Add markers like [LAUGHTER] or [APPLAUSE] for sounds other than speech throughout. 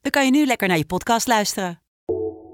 dan kan je nu lekker naar je podcast luisteren.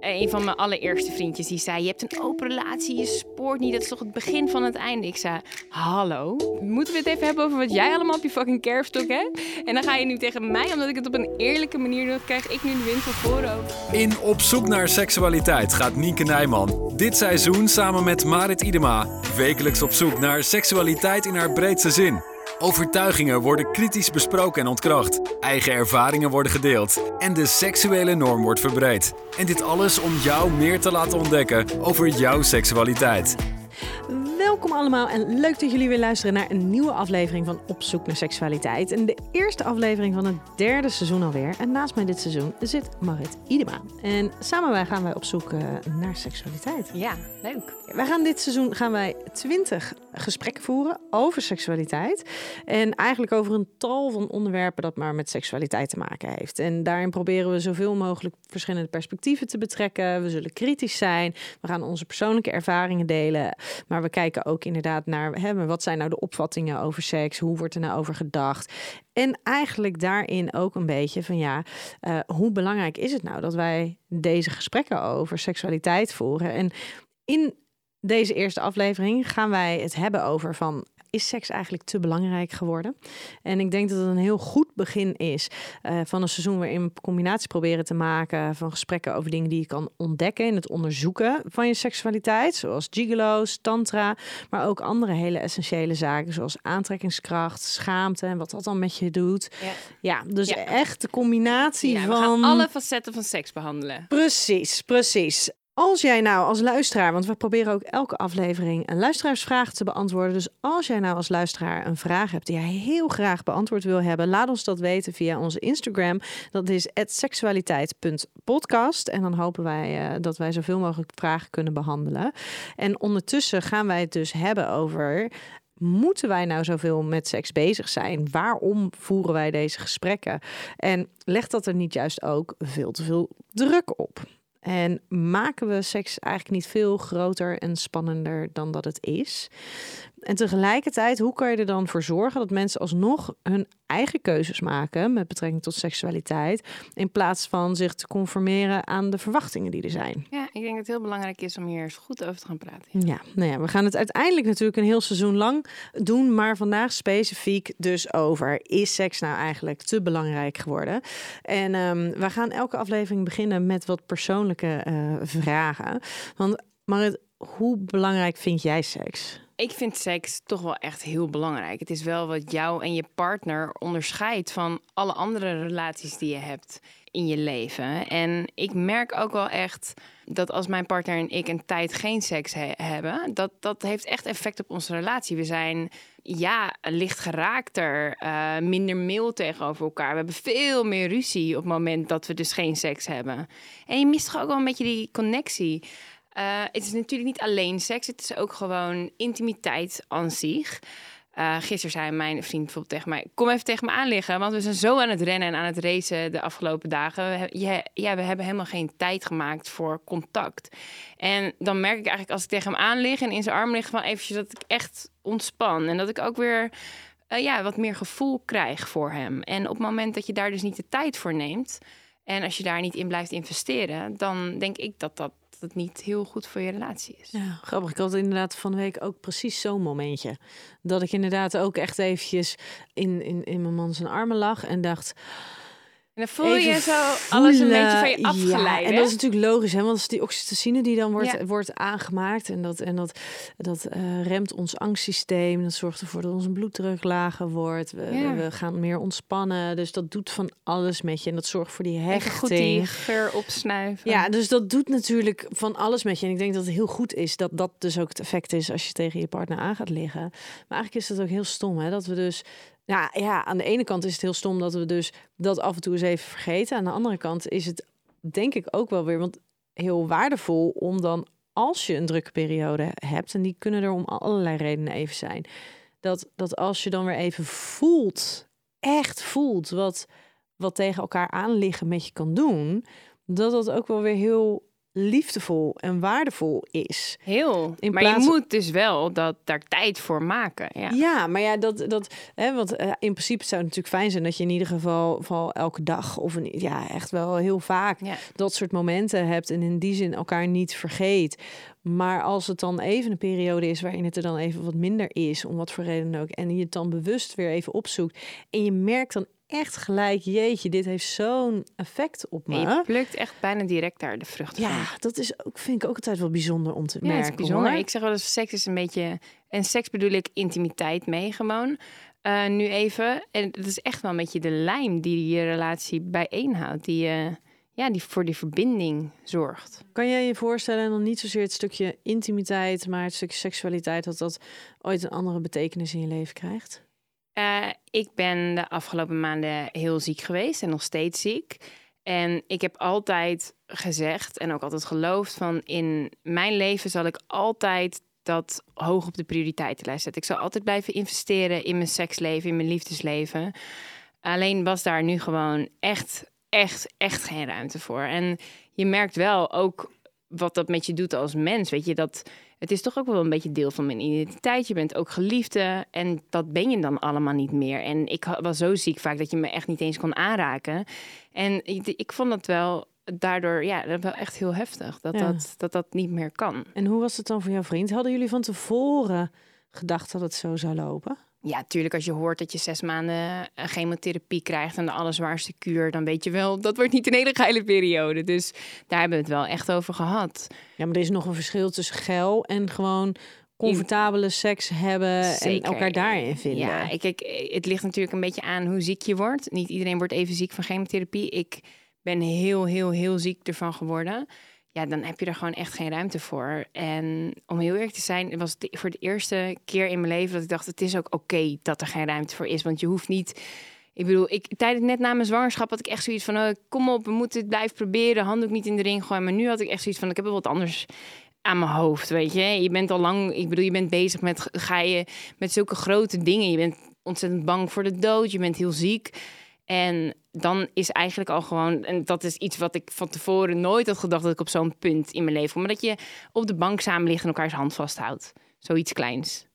Een van mijn allereerste vriendjes die zei: Je hebt een open relatie, je spoort niet. Dat is toch het begin van het einde? Ik zei: Hallo, moeten we het even hebben over wat jij allemaal op je fucking kerfstok hebt? En dan ga je nu tegen mij, omdat ik het op een eerlijke manier doe, krijg ik nu de wind van voren. In Op zoek naar seksualiteit gaat Nienke Nijman dit seizoen samen met Marit Idema wekelijks op zoek naar seksualiteit in haar breedste zin. Overtuigingen worden kritisch besproken en ontkracht. Eigen ervaringen worden gedeeld. En de seksuele norm wordt verbreed. En dit alles om jou meer te laten ontdekken over jouw seksualiteit. Welkom allemaal en leuk dat jullie weer luisteren naar een nieuwe aflevering van Op zoek naar seksualiteit. En de eerste aflevering van het derde seizoen alweer. En naast mij dit seizoen zit Marit Idema. En samen wij gaan wij op zoek eh, naar seksualiteit. Ja, leuk. Wij gaan dit seizoen gaan wij 20 gesprekken voeren over seksualiteit. En eigenlijk over een tal van onderwerpen dat maar met seksualiteit te maken heeft. En daarin proberen we zoveel mogelijk verschillende perspectieven te betrekken. We zullen kritisch zijn. We gaan onze persoonlijke ervaringen delen. Maar we kijken ook inderdaad naar hè, wat zijn nou de opvattingen over seks? Hoe wordt er nou over gedacht? En eigenlijk daarin ook een beetje van ja, uh, hoe belangrijk is het nou dat wij deze gesprekken over seksualiteit voeren? En in deze eerste aflevering gaan wij het hebben over van is seks eigenlijk te belangrijk geworden? En ik denk dat het een heel goed begin is uh, van een seizoen waarin we combinatie proberen te maken van gesprekken over dingen die je kan ontdekken in het onderzoeken van je seksualiteit, zoals gigolo's, tantra, maar ook andere hele essentiële zaken zoals aantrekkingskracht, schaamte en wat dat dan met je doet. Ja, ja dus ja. echt de combinatie ja, van alle facetten van seks behandelen. Precies, precies. Als jij nou als luisteraar, want we proberen ook elke aflevering een luisteraarsvraag te beantwoorden. Dus als jij nou als luisteraar een vraag hebt die jij heel graag beantwoord wil hebben, laat ons dat weten via onze Instagram. Dat is seksualiteit.podcast. En dan hopen wij uh, dat wij zoveel mogelijk vragen kunnen behandelen. En ondertussen gaan wij het dus hebben over moeten wij nou zoveel met seks bezig zijn? Waarom voeren wij deze gesprekken? En legt dat er niet juist ook veel te veel druk op? En maken we seks eigenlijk niet veel groter en spannender dan dat het is? En tegelijkertijd, hoe kan je er dan voor zorgen dat mensen alsnog hun eigen keuzes maken met betrekking tot seksualiteit, in plaats van zich te conformeren aan de verwachtingen die er zijn? Ja, ik denk dat het heel belangrijk is om hier eens goed over te gaan praten. Ja, nou ja, we gaan het uiteindelijk natuurlijk een heel seizoen lang doen, maar vandaag specifiek dus over is seks nou eigenlijk te belangrijk geworden? En um, we gaan elke aflevering beginnen met wat persoonlijke uh, vragen. Want Marit, hoe belangrijk vind jij seks? Ik vind seks toch wel echt heel belangrijk. Het is wel wat jou en je partner onderscheidt van alle andere relaties die je hebt in je leven. En ik merk ook wel echt dat als mijn partner en ik een tijd geen seks hebben, dat dat heeft echt effect op onze relatie. We zijn ja, licht geraakter, uh, minder mail tegenover elkaar. We hebben veel meer ruzie op het moment dat we dus geen seks hebben. En je mist toch ook wel een beetje die connectie. Uh, het is natuurlijk niet alleen seks, het is ook gewoon intimiteit aan zich. Uh, gisteren zei mijn vriend bijvoorbeeld tegen mij: Kom even tegen me aan liggen, want we zijn zo aan het rennen en aan het racen de afgelopen dagen. We, ja, we hebben helemaal geen tijd gemaakt voor contact. En dan merk ik eigenlijk als ik tegen hem aan lig en in zijn arm lig, van eventjes dat ik echt ontspan. En dat ik ook weer uh, ja, wat meer gevoel krijg voor hem. En op het moment dat je daar dus niet de tijd voor neemt. En als je daar niet in blijft investeren, dan denk ik dat dat het niet heel goed voor je relatie is. Ja, grappig. Ik had inderdaad van de week ook precies zo'n momentje. Dat ik inderdaad ook echt eventjes in, in, in mijn man zijn armen lag en dacht... En dan voel je zo alles een beetje van je afgeleid. Ja, en dat is natuurlijk logisch, hè? want het is die oxytocine die dan wordt, wordt aangemaakt. En dat, en dat, dat uh, remt ons angstsysteem. Dat zorgt ervoor dat onze bloeddruk lager wordt. We, we, gaan meer ontspannen. Dus dat doet van alles met je. En dat zorgt voor die hechting. goed die geur opsnuiven. Ja, dus dat doet natuurlijk van alles met je. En ik denk dat het heel goed is dat dat dus ook het effect is als je tegen je partner aan gaat liggen. Maar eigenlijk is dat ook heel stom, hè? dat we dus Ja, ja, aan de ene kant is het heel stom dat we dus dat af en toe eens even vergeten. Aan de andere kant is het denk ik ook wel weer want heel waardevol om dan als je een drukke periode hebt, en die kunnen er om allerlei redenen even zijn, dat, dat als je dan weer even voelt, echt voelt wat, wat tegen elkaar aanliggen met je kan doen, dat dat ook wel weer heel liefdevol en waardevol is. Heel. In maar je moet dus wel dat daar tijd voor maken. Ja, ja maar ja, dat, dat, hè, want uh, in principe zou het natuurlijk fijn zijn dat je in ieder geval, geval elke dag of een, ja, echt wel heel vaak dat soort momenten hebt en in die zin elkaar niet vergeet. Maar als het dan even een periode is waarin het er dan even wat minder is, om wat voor reden ook, en je het dan bewust weer even opzoekt en je merkt dan echt gelijk, jeetje, dit heeft zo'n effect op me. je plukt echt bijna direct daar de vruchten ja, van. dat is ook, vind ik ook altijd wel bijzonder om te merken. Ja, bijzonder. Ik zeg wel eens, seks is een beetje... En seks bedoel ik intimiteit mee gewoon. Uh, nu even. En het is echt wel een beetje de lijm die je relatie bijeenhoudt. Die, uh, ja, die voor die verbinding zorgt. Kan jij je voorstellen, en dan niet zozeer het stukje intimiteit... maar het stukje seksualiteit, dat dat ooit een andere betekenis in je leven krijgt? Uh, ik ben de afgelopen maanden heel ziek geweest en nog steeds ziek. En ik heb altijd gezegd en ook altijd geloofd van in mijn leven zal ik altijd dat hoog op de prioriteitenlijst zetten. Ik zal altijd blijven investeren in mijn seksleven, in mijn liefdesleven. Alleen was daar nu gewoon echt, echt, echt geen ruimte voor. En je merkt wel ook wat dat met je doet als mens. Weet je, dat het is toch ook wel een beetje deel van mijn identiteit. Je bent ook geliefde en dat ben je dan allemaal niet meer. En ik was zo ziek vaak dat je me echt niet eens kon aanraken. En ik, ik vond dat wel daardoor ja, wel echt heel heftig dat, dat, dat dat niet meer kan. En hoe was het dan voor jouw vriend? Hadden jullie van tevoren gedacht dat het zo zou lopen? Ja, tuurlijk, als je hoort dat je zes maanden eh, chemotherapie krijgt en de allerzwaarste kuur, dan weet je wel, dat wordt niet een hele geile periode. Dus daar hebben we het wel echt over gehad. Ja, maar er is nog een verschil tussen geil en gewoon comfortabele seks hebben en elkaar daarin vinden. Ja, kijk, het ligt natuurlijk een beetje aan hoe ziek je wordt. Niet iedereen wordt even ziek van chemotherapie. Ik ben heel, heel, heel ziek ervan geworden ja, dan heb je er gewoon echt geen ruimte voor. En om heel eerlijk te zijn, was het voor de eerste keer in mijn leven dat ik dacht: het is ook oké dat er geen ruimte voor is. Want je hoeft niet. Ik bedoel, ik, tijdens net na mijn zwangerschap had ik echt zoiets van: oh, kom op, we moeten het blijven proberen. Handdoek niet in de ring gooien. Maar nu had ik echt zoiets van: ik heb wel wat anders aan mijn hoofd, weet je. Je bent al lang, ik bedoel, je bent bezig met, ga je met zulke grote dingen. Je bent ontzettend bang voor de dood, je bent heel ziek. En dan is eigenlijk al gewoon, en dat is iets wat ik van tevoren nooit had gedacht dat ik op zo'n punt in mijn leven maar dat je op de bank samen ligt en elkaars hand vasthoudt. Zoiets kleins.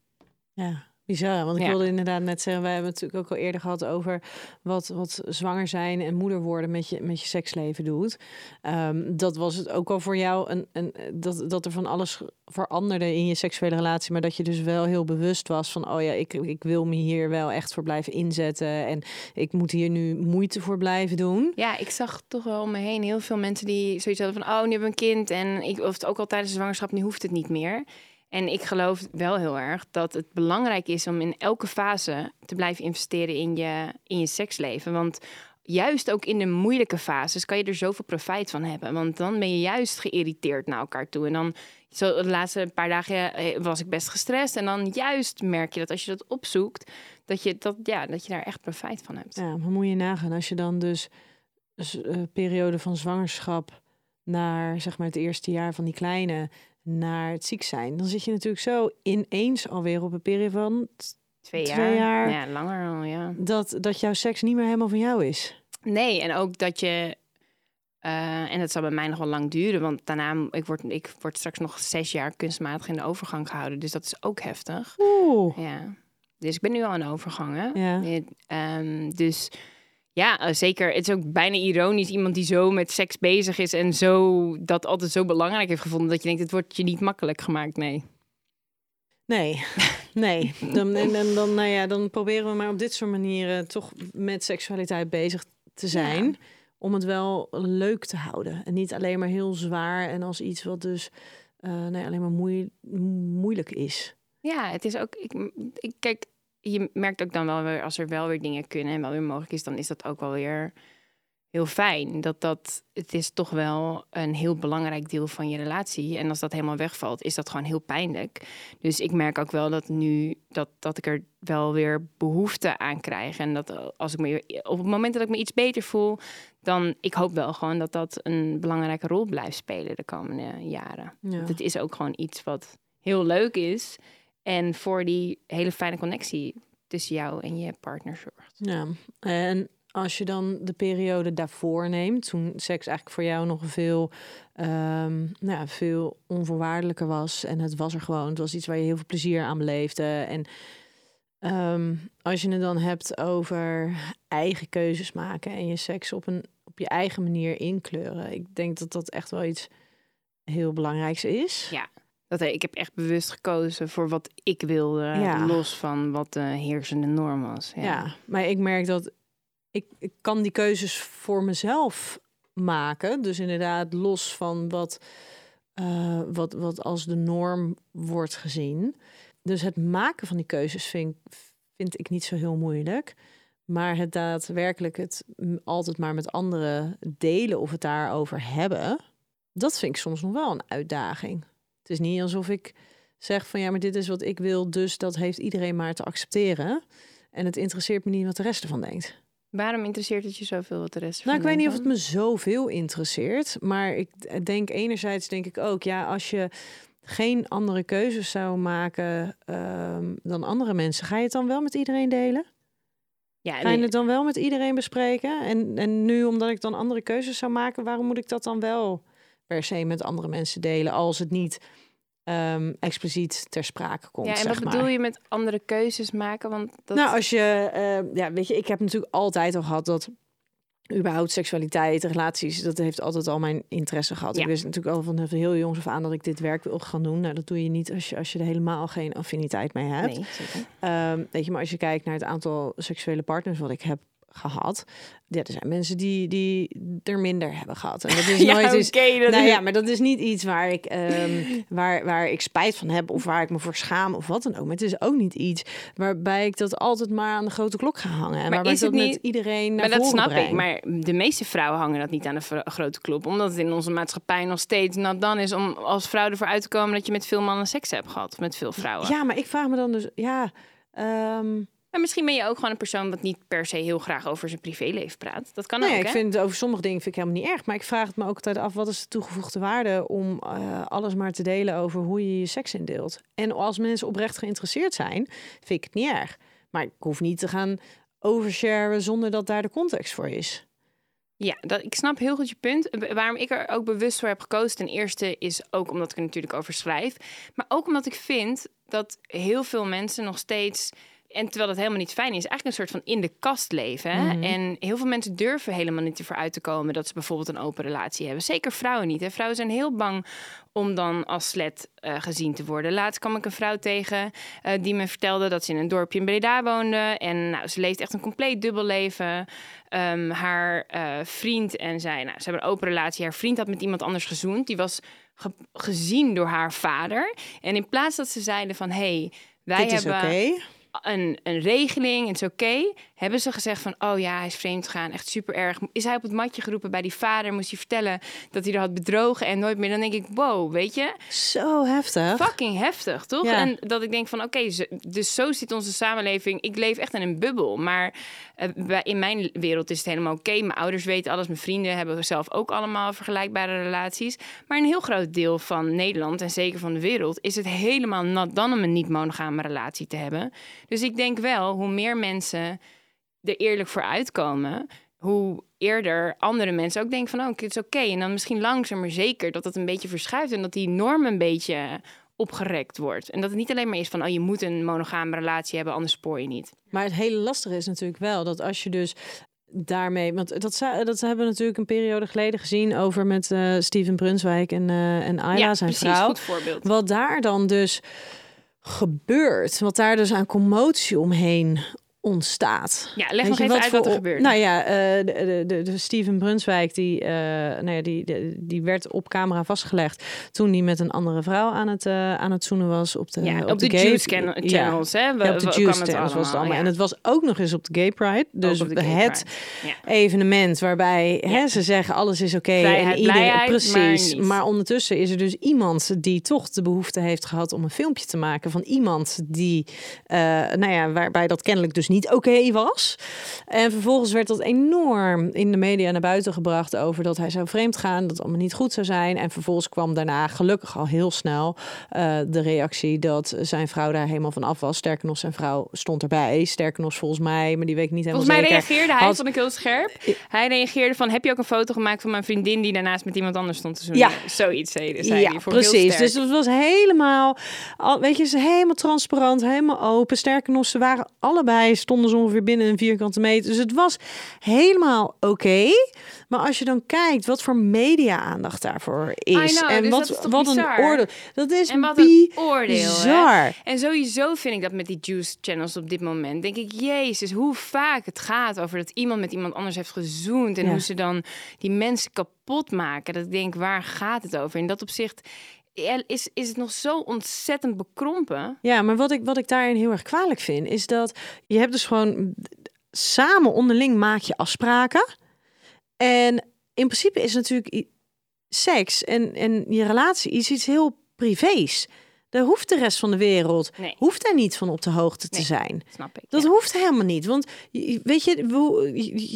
Ja. Bizar, want ik wilde inderdaad net zeggen, wij hebben het natuurlijk ook al eerder gehad over wat, wat zwanger zijn en moeder worden met je, met je seksleven doet. Ehm, dat was het ook al voor jou, een, een, dat, dat er van alles veranderde in je seksuele relatie, maar dat je dus wel heel bewust was van, oh ja, ik, ik wil me hier wel echt voor blijven inzetten en ik moet hier nu moeite voor blijven doen. Ja, ik zag toch wel om me heen heel veel mensen die zoiets hadden van, oh, nu hebben we een kind en ik, of het ook al tijdens de zwangerschap, nu hoeft het niet meer. En ik geloof wel heel erg dat het belangrijk is om in elke fase te blijven investeren in je, in je seksleven. Want juist ook in de moeilijke fases kan je er zoveel profijt van hebben. Want dan ben je juist geïrriteerd naar elkaar toe. En dan, zo de laatste paar dagen eh, was ik best gestrest. En dan juist merk je dat als je dat opzoekt, dat je, dat, ja, dat je daar echt profijt van hebt. Ja, maar moet je nagaan als je dan dus uh, periode van zwangerschap naar zeg maar het eerste jaar van die kleine naar het ziek zijn, dan zit je natuurlijk zo ineens alweer op een periode van twee jaar. Ja, langer al, ja. Dat, dat jouw seks niet meer helemaal van jou is. Nee, en ook dat je. Uh, en dat zal bij mij nog wel lang duren, want daarna ik word ik word straks nog zes jaar kunstmatig in de overgang gehouden, dus dat is ook heftig. Oeh. Ja. Dus ik ben nu al in overgang, hè? Ja. Um, dus ja, eh, zeker. Het is ook bijna ironisch. Iemand die zo met seks bezig is en zo dat altijd zo belangrijk heeft gevonden. Dat je denkt, het wordt je niet makkelijk gemaakt. Nee. Nee, [LAUGHS] nee. Dan, en, dan, nou ja, dan proberen we maar op dit soort manieren toch met seksualiteit bezig te zijn. Om het wel leuk te houden. En niet alleen maar heel zwaar en als iets wat dus uh, nee, alleen maar moeilijk is. Ja, het is ook. Ik, ik, kijk, je merkt ook dan wel weer als er wel weer dingen kunnen en wel weer mogelijk is, dan is dat ook wel weer heel fijn. Dat dat, het is toch wel een heel belangrijk deel van je relatie. En als dat helemaal wegvalt, is dat gewoon heel pijnlijk. Dus ik merk ook wel dat nu, dat, dat ik er wel weer behoefte aan krijg. En dat als ik me, op het moment dat ik me iets beter voel, dan, ik hoop wel gewoon dat dat een belangrijke rol blijft spelen de komende jaren. Ja. Het is ook gewoon iets wat heel leuk is. En voor die hele fijne connectie tussen jou en je partner zorgt. Ja, en als je dan de periode daarvoor neemt, toen seks eigenlijk voor jou nog veel, um, nou ja, veel onvoorwaardelijker was. En het was er gewoon. Het was iets waar je heel veel plezier aan beleefde. En ehm, als je het dan hebt over eigen keuzes maken en je seks op, een, op je eigen manier inkleuren. Ik denk dat dat echt wel iets heel belangrijks is. Ja. Dat, ik heb echt bewust gekozen voor wat ik wilde, ja. los van wat de heersende norm was. Ja. ja, maar ik merk dat ik, ik kan die keuzes voor mezelf maken. Dus inderdaad, los van wat, uh, wat, wat als de norm wordt gezien. Dus het maken van die keuzes vind, vind ik niet zo heel moeilijk. Maar het daadwerkelijk het altijd maar met anderen delen of het daarover hebben, dat vind ik soms nog wel een uitdaging. Het is niet alsof ik zeg van ja, maar dit is wat ik wil, dus dat heeft iedereen maar te accepteren. En het interesseert me niet wat de rest ervan denkt. Waarom interesseert het je zoveel wat de rest Nou, ik weet niet of het me zoveel interesseert. Maar ik denk enerzijds denk ik ook, ja, als je geen andere keuzes zou maken ehm, dan andere mensen, ga je het dan wel met iedereen delen? Ja, Ga je het dan wel met iedereen bespreken? En, en nu, omdat ik dan andere keuzes zou maken, waarom moet ik dat dan wel per se met andere mensen delen als het niet um, expliciet ter sprake komt. Ja, en wat bedoel je met andere keuzes maken? Want dat... Nou, als je, uh, ja, weet je, ik heb natuurlijk altijd al gehad dat überhaupt seksualiteit, relaties, dat heeft altijd al mijn interesse gehad. Ja. Ik wist natuurlijk al van heel jongs af aan dat ik dit werk wil gaan doen. Nou, dat doe je niet als je, als je er helemaal geen affiniteit mee hebt. Nee, um, weet je, maar als je kijkt naar het aantal seksuele partners wat ik heb gehad. Ja, er zijn mensen die, die er minder hebben gehad. En dat [LAUGHS] is ja, nooit eens. nou ja, maar dat is niet iets waar ik, um, waar, waar ik spijt van heb of waar ik me voor schaam of wat dan ook. Maar het is ook niet iets waarbij ik dat altijd maar aan de grote klok ga hangen. En maar waarbij is het dat niet... met iedereen naar Maar dat snap breng. ik. Maar de meeste vrouwen hangen dat niet aan de grote klok. Omdat het in onze maatschappij nog steeds nat dan is om als vrouw ervoor uit te komen dat je met veel mannen seks hebt gehad. Met veel vrouwen. Ja, maar ik vraag me dan dus, ja. Um, maar misschien ben je ook gewoon een persoon wat niet per se heel graag over zijn privéleven praat. Dat kan nee, ook. ik vind over sommige dingen vind ik helemaal niet erg. Maar ik vraag het me ook altijd af: wat is de toegevoegde waarde om uh, alles maar te delen over hoe je je seks indeelt? En als mensen oprecht geïnteresseerd zijn, vind ik het niet erg. Maar ik hoef niet te gaan oversharen zonder dat daar de context voor is. Ja, dat, ik snap heel goed je punt. Waarom ik er ook bewust voor heb gekozen, ten eerste is ook omdat ik er natuurlijk over schrijf. Maar ook omdat ik vind dat heel veel mensen nog steeds en terwijl dat helemaal niet fijn is, eigenlijk een soort van in de kast leven. Mhm. En heel veel mensen durven helemaal niet ervoor uit te komen dat ze bijvoorbeeld een open relatie hebben. Zeker vrouwen niet. Hè. Vrouwen zijn heel bang om dan als slet uh, gezien te worden. Laatst kwam ik een vrouw tegen uh, die me vertelde dat ze in een dorpje in Breda woonde. En nou, ze leeft echt een compleet dubbel leven. Um, haar uh, vriend en zij, nou, ze hebben een open relatie. Haar vriend had met iemand anders gezoend. Die was ge gezien door haar vader. En in plaats dat ze zeiden van, hey, wij Dit hebben... Okay een, een regeling, het is oké. Hebben ze gezegd van, oh ja, hij is vreemd gegaan, echt super erg. Is hij op het matje geroepen bij die vader, moest hij vertellen dat hij er had bedrogen en nooit meer. Dan denk ik, wow, weet je? Zo heftig. Fucking heftig, toch? En dat ik denk van, oké, dus zo zit onze samenleving. Ik leef echt in een bubbel, maar uh, in mijn wereld is het helemaal oké. Mijn ouders weten alles, mijn vrienden hebben zelf ook allemaal vergelijkbare relaties. Maar een heel groot deel van Nederland en zeker van de wereld is het helemaal nat dan om een niet-monogame relatie te hebben. Dus ik denk wel, hoe meer mensen er eerlijk voor uitkomen, hoe eerder andere mensen ook denken van, oh, het is oké. En dan misschien langzaam maar zeker dat dat een beetje verschuift en dat die norm een beetje opgerekt wordt. En dat het niet alleen maar is van, oh, je moet een monogame relatie hebben, anders spoor je niet. Maar het hele lastige is natuurlijk wel dat als je dus daarmee, want dat, dat hebben we natuurlijk een periode geleden gezien over met uh, Steven Brunswijk en, uh, en Ayla, ja, zijn precies, vrouw. Goed voorbeeld. Wat daar dan dus gebeurt, wat daar dus aan commotie omheen ontstaat. Ja, leg nog even uit wat er gebeurt. Nou ja, eh, de, de, de, Steven Brunswijk, die, eh, nou ja, die, de- die werd op camera vastgelegd toen hij met een andere vrouw aan het, eh, aan het zoenen was op de, ja, op, de, gay- Juice channel- Ja. channels, hè? We, Ja, op de Juice channels was het allemaal. ja. En het was ook nog eens op de Gay Pride. Dus op de Gay het Pride. Evenement waarbij hè, ze zeggen alles is oké. En iedereen precies. maar ondertussen is er dus iemand die toch de behoefte heeft gehad om een filmpje te maken van iemand die, nou ja, waarbij dat kennelijk dus niet oké was. En vervolgens werd dat enorm in de media naar buiten gebracht over dat hij zou vreemd gaan, dat het allemaal niet goed zou zijn. En vervolgens kwam daarna gelukkig al heel snel eh, de reactie dat zijn vrouw daar helemaal van af was. Sterker nog, zijn vrouw stond erbij. Sterker nog, volgens mij, maar die weet ik niet helemaal Volgens mij zeker. reageerde hij, vond ik heel scherp. Hij reageerde van, heb je ook een foto gemaakt van mijn vriendin die daarnaast met iemand anders stond te zoenen? Ja. Zoiets zei, zei ja, hij. Precies. Dus het was helemaal, al, weet je, ze helemaal transparant, helemaal open. Sterker nog, ze waren allebei, stonden ze ongeveer binnen een vierkante meter. Dus het was helemaal oké. Maar als je dan kijkt wat voor media-aandacht daarvoor is. know, en dus wat, is wat een oordeel. Dat is En wat een oordeel, hè? bizar. En sowieso vind ik dat met die juice channels op dit moment. Denk ik, jezus, hoe vaak het gaat over dat iemand met iemand anders heeft gezoend. En Ja. hoe ze dan die mensen kapot maken. Dat ik denk, waar gaat het over? In dat opzicht is, is het nog zo ontzettend bekrompen. Ja, maar wat ik, wat ik daarin heel erg kwalijk vind, is dat je hebt dus gewoon samen onderling maak je afspraken. En in principe is natuurlijk seks en, en je relatie is iets heel privés. Daar hoeft de rest van de wereld Nee. hoeft daar niet van op de hoogte te zijn. Snap ik. Dat ja. hoeft helemaal niet. Want je- weet je,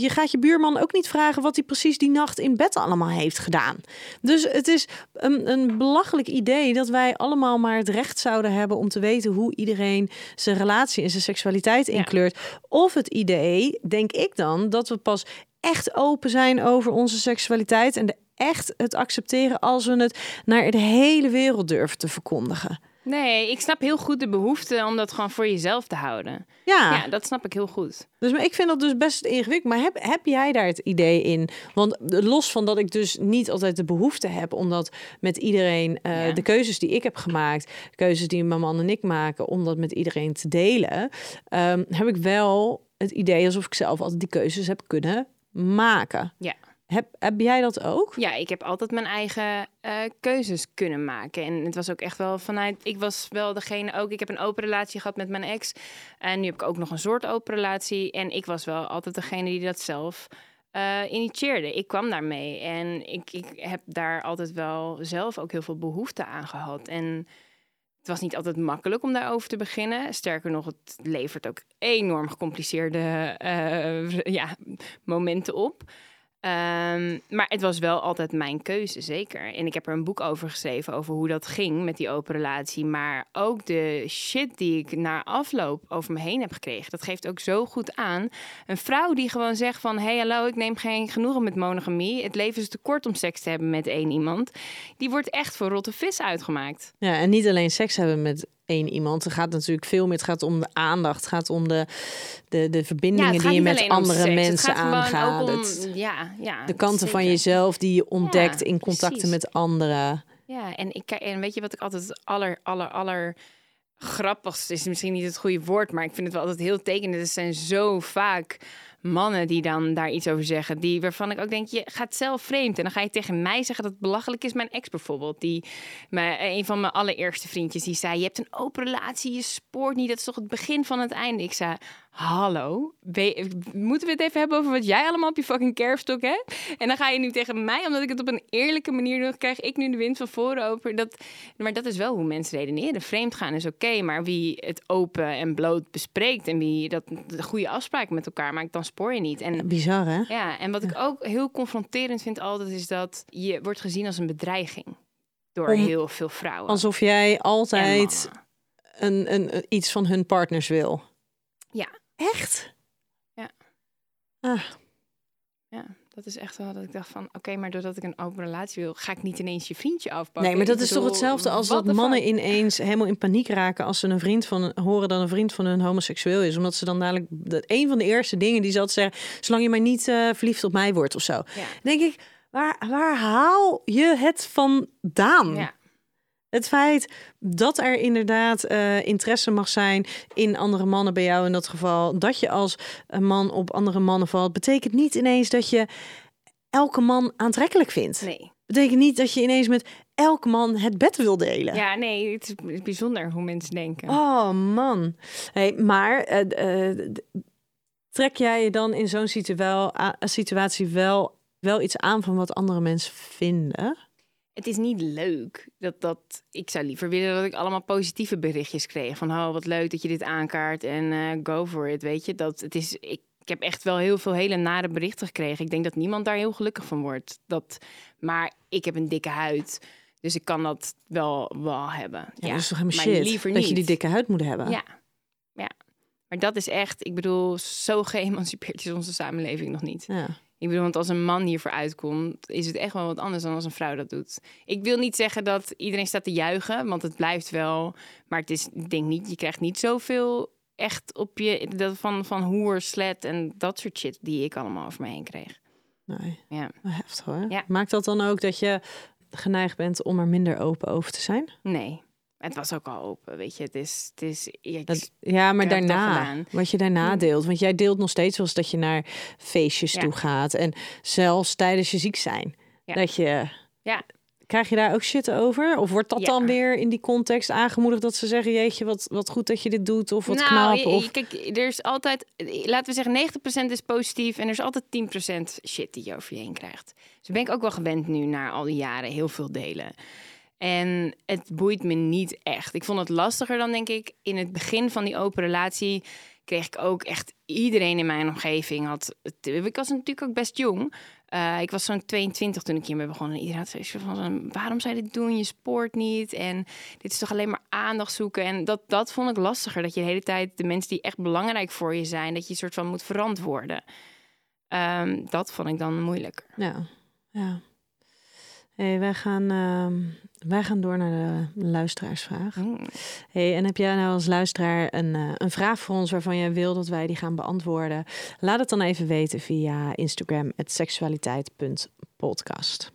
je- gaat je buurman ook niet vragen wat hij precies die nacht in bed allemaal heeft gedaan. Dus het is een, een belachelijk idee dat wij allemaal maar het recht zouden hebben om te weten hoe iedereen zijn relatie en zijn seksualiteit Ja. inkleurt. Of het idee, denk ik dan, dat we pas echt open zijn over onze seksualiteit en de echt het accepteren als we het naar de hele wereld durven te verkondigen. Nee, ik snap heel goed de behoefte om dat gewoon voor jezelf te houden. Ja. Ja, dat snap ik heel goed. Dus maar ik vind dat dus best ingewikkeld. Maar heb, heb jij daar het idee in? Want los van dat ik dus niet altijd de behoefte heb, omdat met iedereen eh, Ja. de keuzes die ik heb gemaakt, keuzes die mijn man en ik maken, om dat met iedereen te delen, ehm, heb ik wel het idee alsof ik zelf altijd die keuzes heb kunnen maken. Ja. Heb, heb jij dat ook? Ja, ik heb altijd mijn eigen eh, keuzes kunnen maken. En het was ook echt wel vanuit. Ik was wel degene ook. Ik heb een open relatie gehad met mijn ex. En nu heb ik ook nog een soort open relatie. En ik was wel altijd degene die dat zelf eh, initieerde. Ik kwam daarmee. En ik, ik heb daar altijd wel zelf ook heel veel behoefte aan gehad. En het was niet altijd makkelijk om daarover te beginnen. Sterker nog, het levert ook enorm gecompliceerde eh, [LAUGHS] ja, momenten op. Ehm, maar het was wel altijd mijn keuze, zeker. En ik heb er een boek over geschreven, over hoe dat ging met die open relatie. Maar ook de shit die ik na afloop over me heen heb gekregen, dat geeft ook zo goed aan. Een vrouw die gewoon zegt van, hey hallo, ik neem geen genoegen met monogamie. Het leven is te kort om seks te hebben met één iemand. Die wordt echt voor rotte vis uitgemaakt. Ja, en niet alleen seks hebben met één iemand. Het gaat natuurlijk veel meer. Het gaat om de aandacht. Het gaat om de, de, de verbindingen die je met andere mensen aangaat. ook om- Het- ja, ja, de kanten van jezelf die je ontdekt Ja, in contacten precies. met anderen. Ja, en, ik, en weet je wat ik altijd het aller, aller, aller grappigste is misschien niet het goede woord, maar ik vind het wel altijd heel tekenend. Er zijn zo vaak mannen die dan daar iets over zeggen, die waarvan ik ook denk, je gaat zelf vreemd en dan ga je tegen mij zeggen dat het belachelijk is. Mijn ex bijvoorbeeld, die mijn, een van mijn allereerste vriendjes, die zei, je hebt een open relatie, je spoort niet, dat is toch het begin van het einde. Ik zei, hallo, we- moeten we het even hebben over wat jij allemaal op je fucking kerfstok hebt? En dan ga je nu tegen mij, omdat ik het op een eerlijke manier doe, krijg ik nu de wind van voren over. Dat, maar dat is wel hoe mensen redeneren. Vreemd gaan is oké, maar wie het open en bloot bespreekt en wie dat de goede afspraken met elkaar maakt, dan spoor je niet. En Bizar, hè? ja, en wat ik ook heel confronterend vind altijd, is dat je wordt gezien als een bedreiging door Om- heel veel vrouwen. Alsof jij altijd een, een- iets van hun partners wil. Ja. Echt? Ja. Ah, Ja, dat is echt wel dat ik dacht van, oké, maar doordat ik een open relatie wil, ga ik niet ineens je vriendje afpakken. nee, maar dat is toch hetzelfde als dat mannen fuck? ineens helemaal in paniek raken als ze een vriend van horen dat een vriend van hun homoseksueel is, omdat ze dan dadelijk dat een van de eerste dingen die ze altijd zeggen, zolang je maar niet eh, verliefd op mij wordt of zo. Ja. Denk ik, waar, waar haal je het vandaan? Ja. Het feit dat er inderdaad eh, interesse mag zijn in andere mannen bij jou in dat geval, dat je als een man op andere mannen valt, betekent niet ineens dat je elke man aantrekkelijk vindt. Nee. Betekent niet dat je ineens met elke man het bed wil delen. Ja, nee, het is bijzonder hoe mensen denken. Oh man. Hey, maar eh, eh, trek jij je dan in zo'n situ- wel- situatie wel, wel iets aan van wat andere mensen vinden? Het is niet leuk. Dat, dat, ik zou liever willen dat ik allemaal positieve berichtjes kreeg. Van, oh, wat leuk dat je dit aankaart en eh, go for it, weet je. Dat, het is, ik, ik heb echt wel heel veel hele nare berichten gekregen. Ik denk dat niemand daar heel gelukkig van wordt. Dat, maar ik heb een dikke huid, dus ik kan dat wel, wel hebben. Ja, dat is toch helemaal maar shit liever dat je niet. die dikke huid moet hebben. Ja, ja. Maar dat is echt, ik bedoel, zo geëmancipeerd is onze samenleving nog niet. Ja. Ik bedoel, want als een man hiervoor uitkomt, is het echt wel wat anders dan als een vrouw dat doet. Ik wil niet zeggen dat iedereen staat te juichen, want het blijft wel. Maar het is, ik denk niet, je krijgt niet zoveel echt op je dat van, van hoer, slet en dat soort shit die ik allemaal over me heen kreeg. Nee, Ja. heftig hoor. Ja. Maakt dat dan ook dat je geneigd bent om er minder open over te zijn? Nee, het was ook al open, weet je. Het is, het is ja, Dat, ja, maar daarna, wat je daarna Hmm. deelt. Want jij deelt nog steeds wel eens dat je naar feestjes Ja. toe gaat. En zelfs tijdens je ziek zijn. Ja. Dat je... Ja. Krijg je daar ook shit over? Of wordt dat Ja. dan weer in die context aangemoedigd dat ze zeggen... jeetje, wat, wat goed dat je dit doet of wat nou, knap? Of... kijk, er is altijd, laten we zeggen, 90% is positief en er is altijd 10% shit die je over je heen krijgt. Dus ben ik ook wel gewend nu na al die jaren heel veel delen. En het boeit me niet echt. Ik vond het lastiger dan, denk ik, in het begin van die open relatie kreeg ik ook echt iedereen in mijn omgeving had. Ik was natuurlijk ook best jong. Eh, ik was zo'n 22 toen ik hiermee begon. En iedereen had zoiets van, waarom zou je dit doen? Je sport niet. En dit is toch alleen maar aandacht zoeken. En dat, dat vond ik lastiger. Dat je de hele tijd de mensen die echt belangrijk voor je zijn... dat je een soort van moet verantwoorden. Ehm, dat vond ik dan moeilijker. Ja, ja. Hey, wij, gaan, ehm, wij gaan door naar de luisteraarsvraag. Hmm. Hey, en heb jij nou als luisteraar een, eh, een vraag voor ons waarvan jij wil dat wij die gaan beantwoorden? Laat het dan even weten via Instagram, seksualiteit.podcast.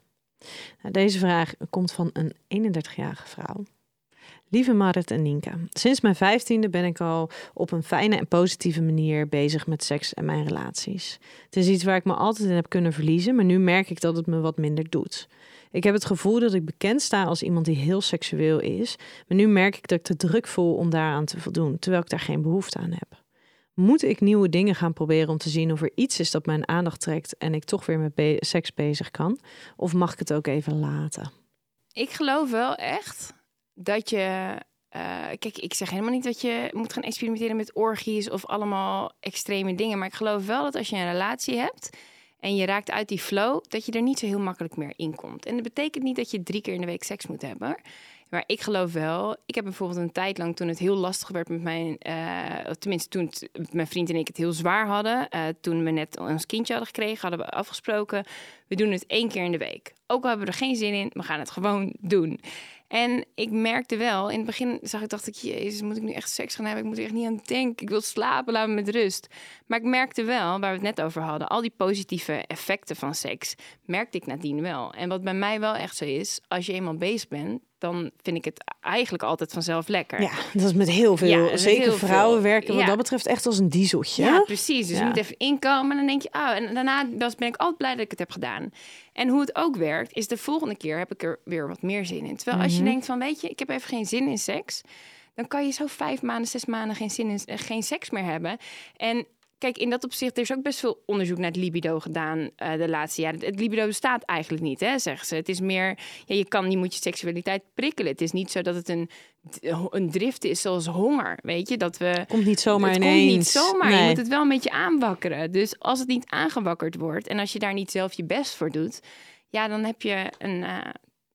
Nou, deze vraag komt van een 31-jarige vrouw. Lieve Marit en Nienke, sinds mijn vijftiende ben ik al op een fijne en positieve manier bezig met seks en mijn relaties. Het is iets waar ik me altijd in heb kunnen verliezen, maar nu merk ik dat het me wat minder doet. Ik heb het gevoel dat ik bekend sta als iemand die heel seksueel is, maar nu merk ik dat ik te druk voel om daaraan te voldoen, terwijl ik daar geen behoefte aan heb. Moet ik nieuwe dingen gaan proberen om te zien of er iets is dat mijn aandacht trekt en ik toch weer met seks bezig kan? Of mag ik het ook even laten? Ik geloof wel echt dat je. eh, kijk, ik zeg helemaal niet dat je moet gaan experimenteren met orgies of allemaal extreme dingen. Maar ik geloof wel dat als je een relatie hebt en je raakt uit die flow, dat je er niet zo heel makkelijk meer in komt. En dat betekent niet dat je drie keer in de week seks moet hebben. Maar ik geloof wel. Ik heb bijvoorbeeld een tijd lang toen het heel lastig werd met mijn. eh, tenminste, toen mijn vriend en ik het heel zwaar hadden. eh, toen we net ons kindje hadden gekregen, hadden we afgesproken. We doen het één keer in de week. Ook al hebben we er geen zin in, we gaan het gewoon doen. En ik merkte wel, in het begin zag ik, dacht ik, jezus, moet ik nu echt seks gaan hebben? Ik moet er echt niet aan denken. Ik wil slapen, laat me met rust. Maar ik merkte wel, waar we het net over hadden, al die positieve effecten van seks, merkte ik nadien wel. En wat bij mij wel echt zo is, als je eenmaal bezig bent, dan vind ik het eigenlijk altijd vanzelf lekker. Ja, dat is met heel veel. Ja, Zeker heel vrouwen veel. werken wat Ja. dat betreft echt als een dieseltje. Ja, precies. Dus je moet even inkomen en dan denk je, oh, en daarna ben ik altijd blij dat ik het heb gedaan. En hoe het ook werkt, is de volgende keer heb ik er weer wat meer zin in. Terwijl als je Mhm. denkt van, weet je, ik heb even geen zin in seks, dan kan je zo vijf maanden, zes maanden geen zin in eh, geen seks meer hebben. En kijk, in dat opzicht, er is ook best veel onderzoek naar het libido gedaan eh, de laatste jaren. Het libido bestaat eigenlijk niet, hè, zeggen ze. Het is meer, ja, je kan, je moet je seksualiteit prikkelen. Het is niet zo dat het een, een drift is zoals honger, weet je, dat we Komt niet zomaar het ineens. komt niet zomaar. Je moet het wel een beetje aanwakkeren. Dus als het niet aangewakkerd wordt en als je daar niet zelf je best voor doet, ja, dan heb je een, eh,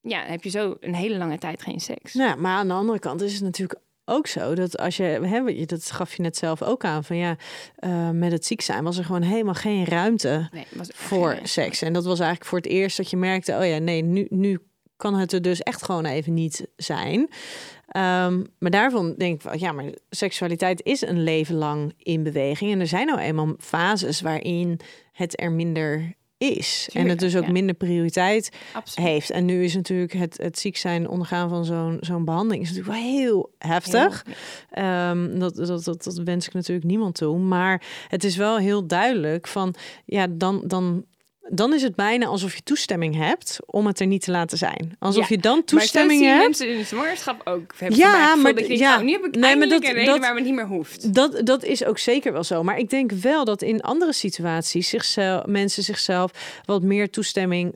ja, heb je zo een hele lange tijd geen seks. Nou, maar aan de andere kant is het natuurlijk ook zo dat als je, hè, je- dat gaf je net zelf ook aan, van ja, eh, met het ziek zijn was er gewoon helemaal geen ruimte Nee, voor geen- seks. En dat was eigenlijk voor het eerst dat je merkte, oh ja, nee, nu, nu kan het er dus echt gewoon even niet zijn. Ehm, maar daarvan denk ik, van, ja, maar seksualiteit is een leven lang in beweging. En er zijn nou eenmaal fases waarin het er minder is. en het dus ook ja. minder prioriteit Absoluut. heeft. En nu is natuurlijk het, het ziek zijn, ondergaan van zo'n zo'n behandeling... is natuurlijk wel heel heftig. Heel- Ehm, dat, dat, dat, dat wens ik natuurlijk niemand toe. Maar het is wel heel duidelijk van... ja, dan... dan dan is het bijna alsof je toestemming hebt om het er niet te laten zijn. Alsof Ja, je dan Maar toestemming zien hebt. mensen in de zwangerschap ook. Hebben Ja, het maar dat je denkt, ja. nou, nu heb ik Nee, maar dat- een reden dat- waar het niet meer hoeft. Dat, dat is ook zeker wel zo. Maar ik denk wel dat in andere situaties zichzelf, mensen zichzelf wat meer toestemming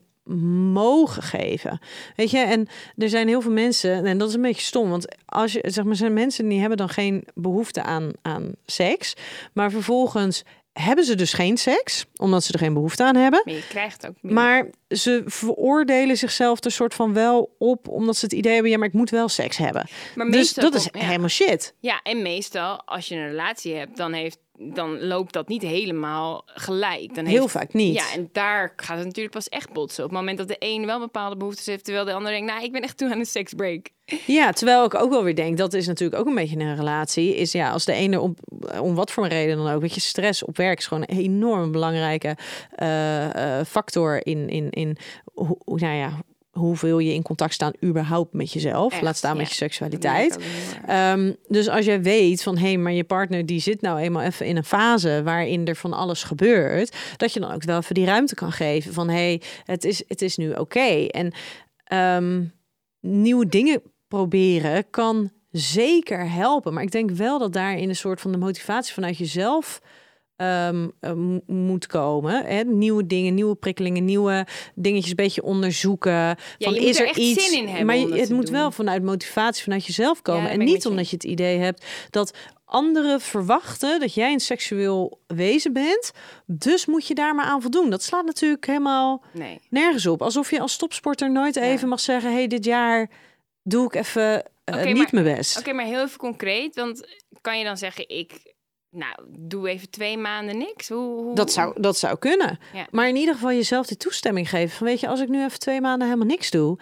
mogen geven. Weet je, en er zijn heel veel mensen, en dat is een beetje stom, want als je zeg maar, zijn mensen die hebben dan geen behoefte aan, aan seks, maar vervolgens hebben ze dus geen seks, omdat ze er geen behoefte aan hebben. Maar je krijgt ook. Maar ze veroordelen zichzelf er soort van wel op, omdat ze het idee hebben, ja, maar ik moet wel seks hebben. Maar Dus dat is ja. helemaal shit. Ja, en meestal als je een relatie hebt, dan, heeft, dan loopt dat niet helemaal gelijk. Dan Heel heeft, vaak niet. Ja, en daar gaat het natuurlijk pas echt botsen. Op het moment dat de een wel bepaalde behoeftes heeft, terwijl de ander denkt, nou, ik ben echt toe aan een seksbreak. Ja, terwijl ik ook wel weer denk, dat is natuurlijk ook een beetje een relatie. Is ja, als de ene om, om wat voor een reden dan ook, weet je, stress op werk is gewoon een enorm belangrijke eh, eh, factor in, in, in hoe- nou ja, hoeveel je in contact staan überhaupt met jezelf. Echt, laat staan met je seksualiteit. Ehm, dus als jij weet van hé, hey, maar je partner die zit nou eenmaal even in een fase waarin er van alles gebeurt, dat je dan ook wel even die ruimte kan geven van hé, hey, het, is, het is nu oké. En ehm, nieuwe dingen proberen kan zeker helpen. Maar ik denk wel dat daarin een soort van de motivatie vanuit jezelf mo- moet komen. Hè? Nieuwe dingen, nieuwe prikkelingen, nieuwe dingetjes een beetje onderzoeken. van, je moet is er er echt iets? zin in hebben maar je- het moet doen. wel vanuit motivatie vanuit jezelf komen. en niet je omdat je het idee hebt dat anderen verwachten dat jij een seksueel wezen bent. Dus moet je daar maar aan voldoen. Dat slaat natuurlijk helemaal Nee. nergens op. Alsof je als topsporter nooit Ja. even mag zeggen: hey, dit jaar doe ik even eh, niet maar- mijn best. Oké, maar heel even concreet, want kan je dan zeggen, ik, nou, doe even twee maanden niks? Hoe, hoe... Dat zou, dat zou kunnen. Ja. Maar in ieder geval jezelf die toestemming geven. Van weet je, als ik nu even twee maanden helemaal niks doe.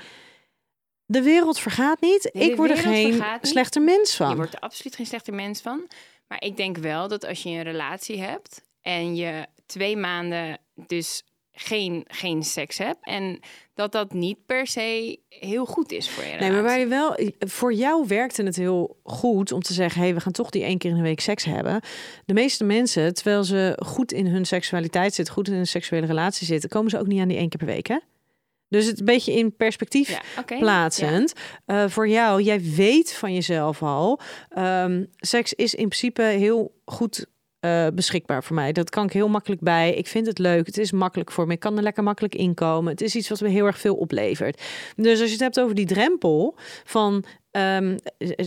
De wereld vergaat niet. Nee, de ik word er geen niet. slechter mens Je van. wordt er absoluut geen slechter mens van. Maar ik denk wel dat als je een relatie hebt en je twee maanden dus geen, geen seks hebt en dat dat niet per se heel goed is voor je Nee, relatie. maar waar je wel, voor jou werkte het heel goed om te zeggen: hey, we gaan toch die één keer in de week seks hebben. De meeste mensen, terwijl ze goed in hun seksualiteit zitten, goed in een seksuele relatie zitten, komen ze ook niet aan die één keer per week. Hè? Dus het een beetje in perspectief Ja, plaatsend. Eh, voor jou, jij weet van jezelf al, ehm, seks is in principe heel goed eh, beschikbaar voor mij. Dat kan ik heel makkelijk bij. Ik vind het leuk. Het is makkelijk voor me. Ik kan er lekker makkelijk inkomen. Het is iets wat me heel erg veel oplevert. Dus als je het hebt over die drempel van. ehm,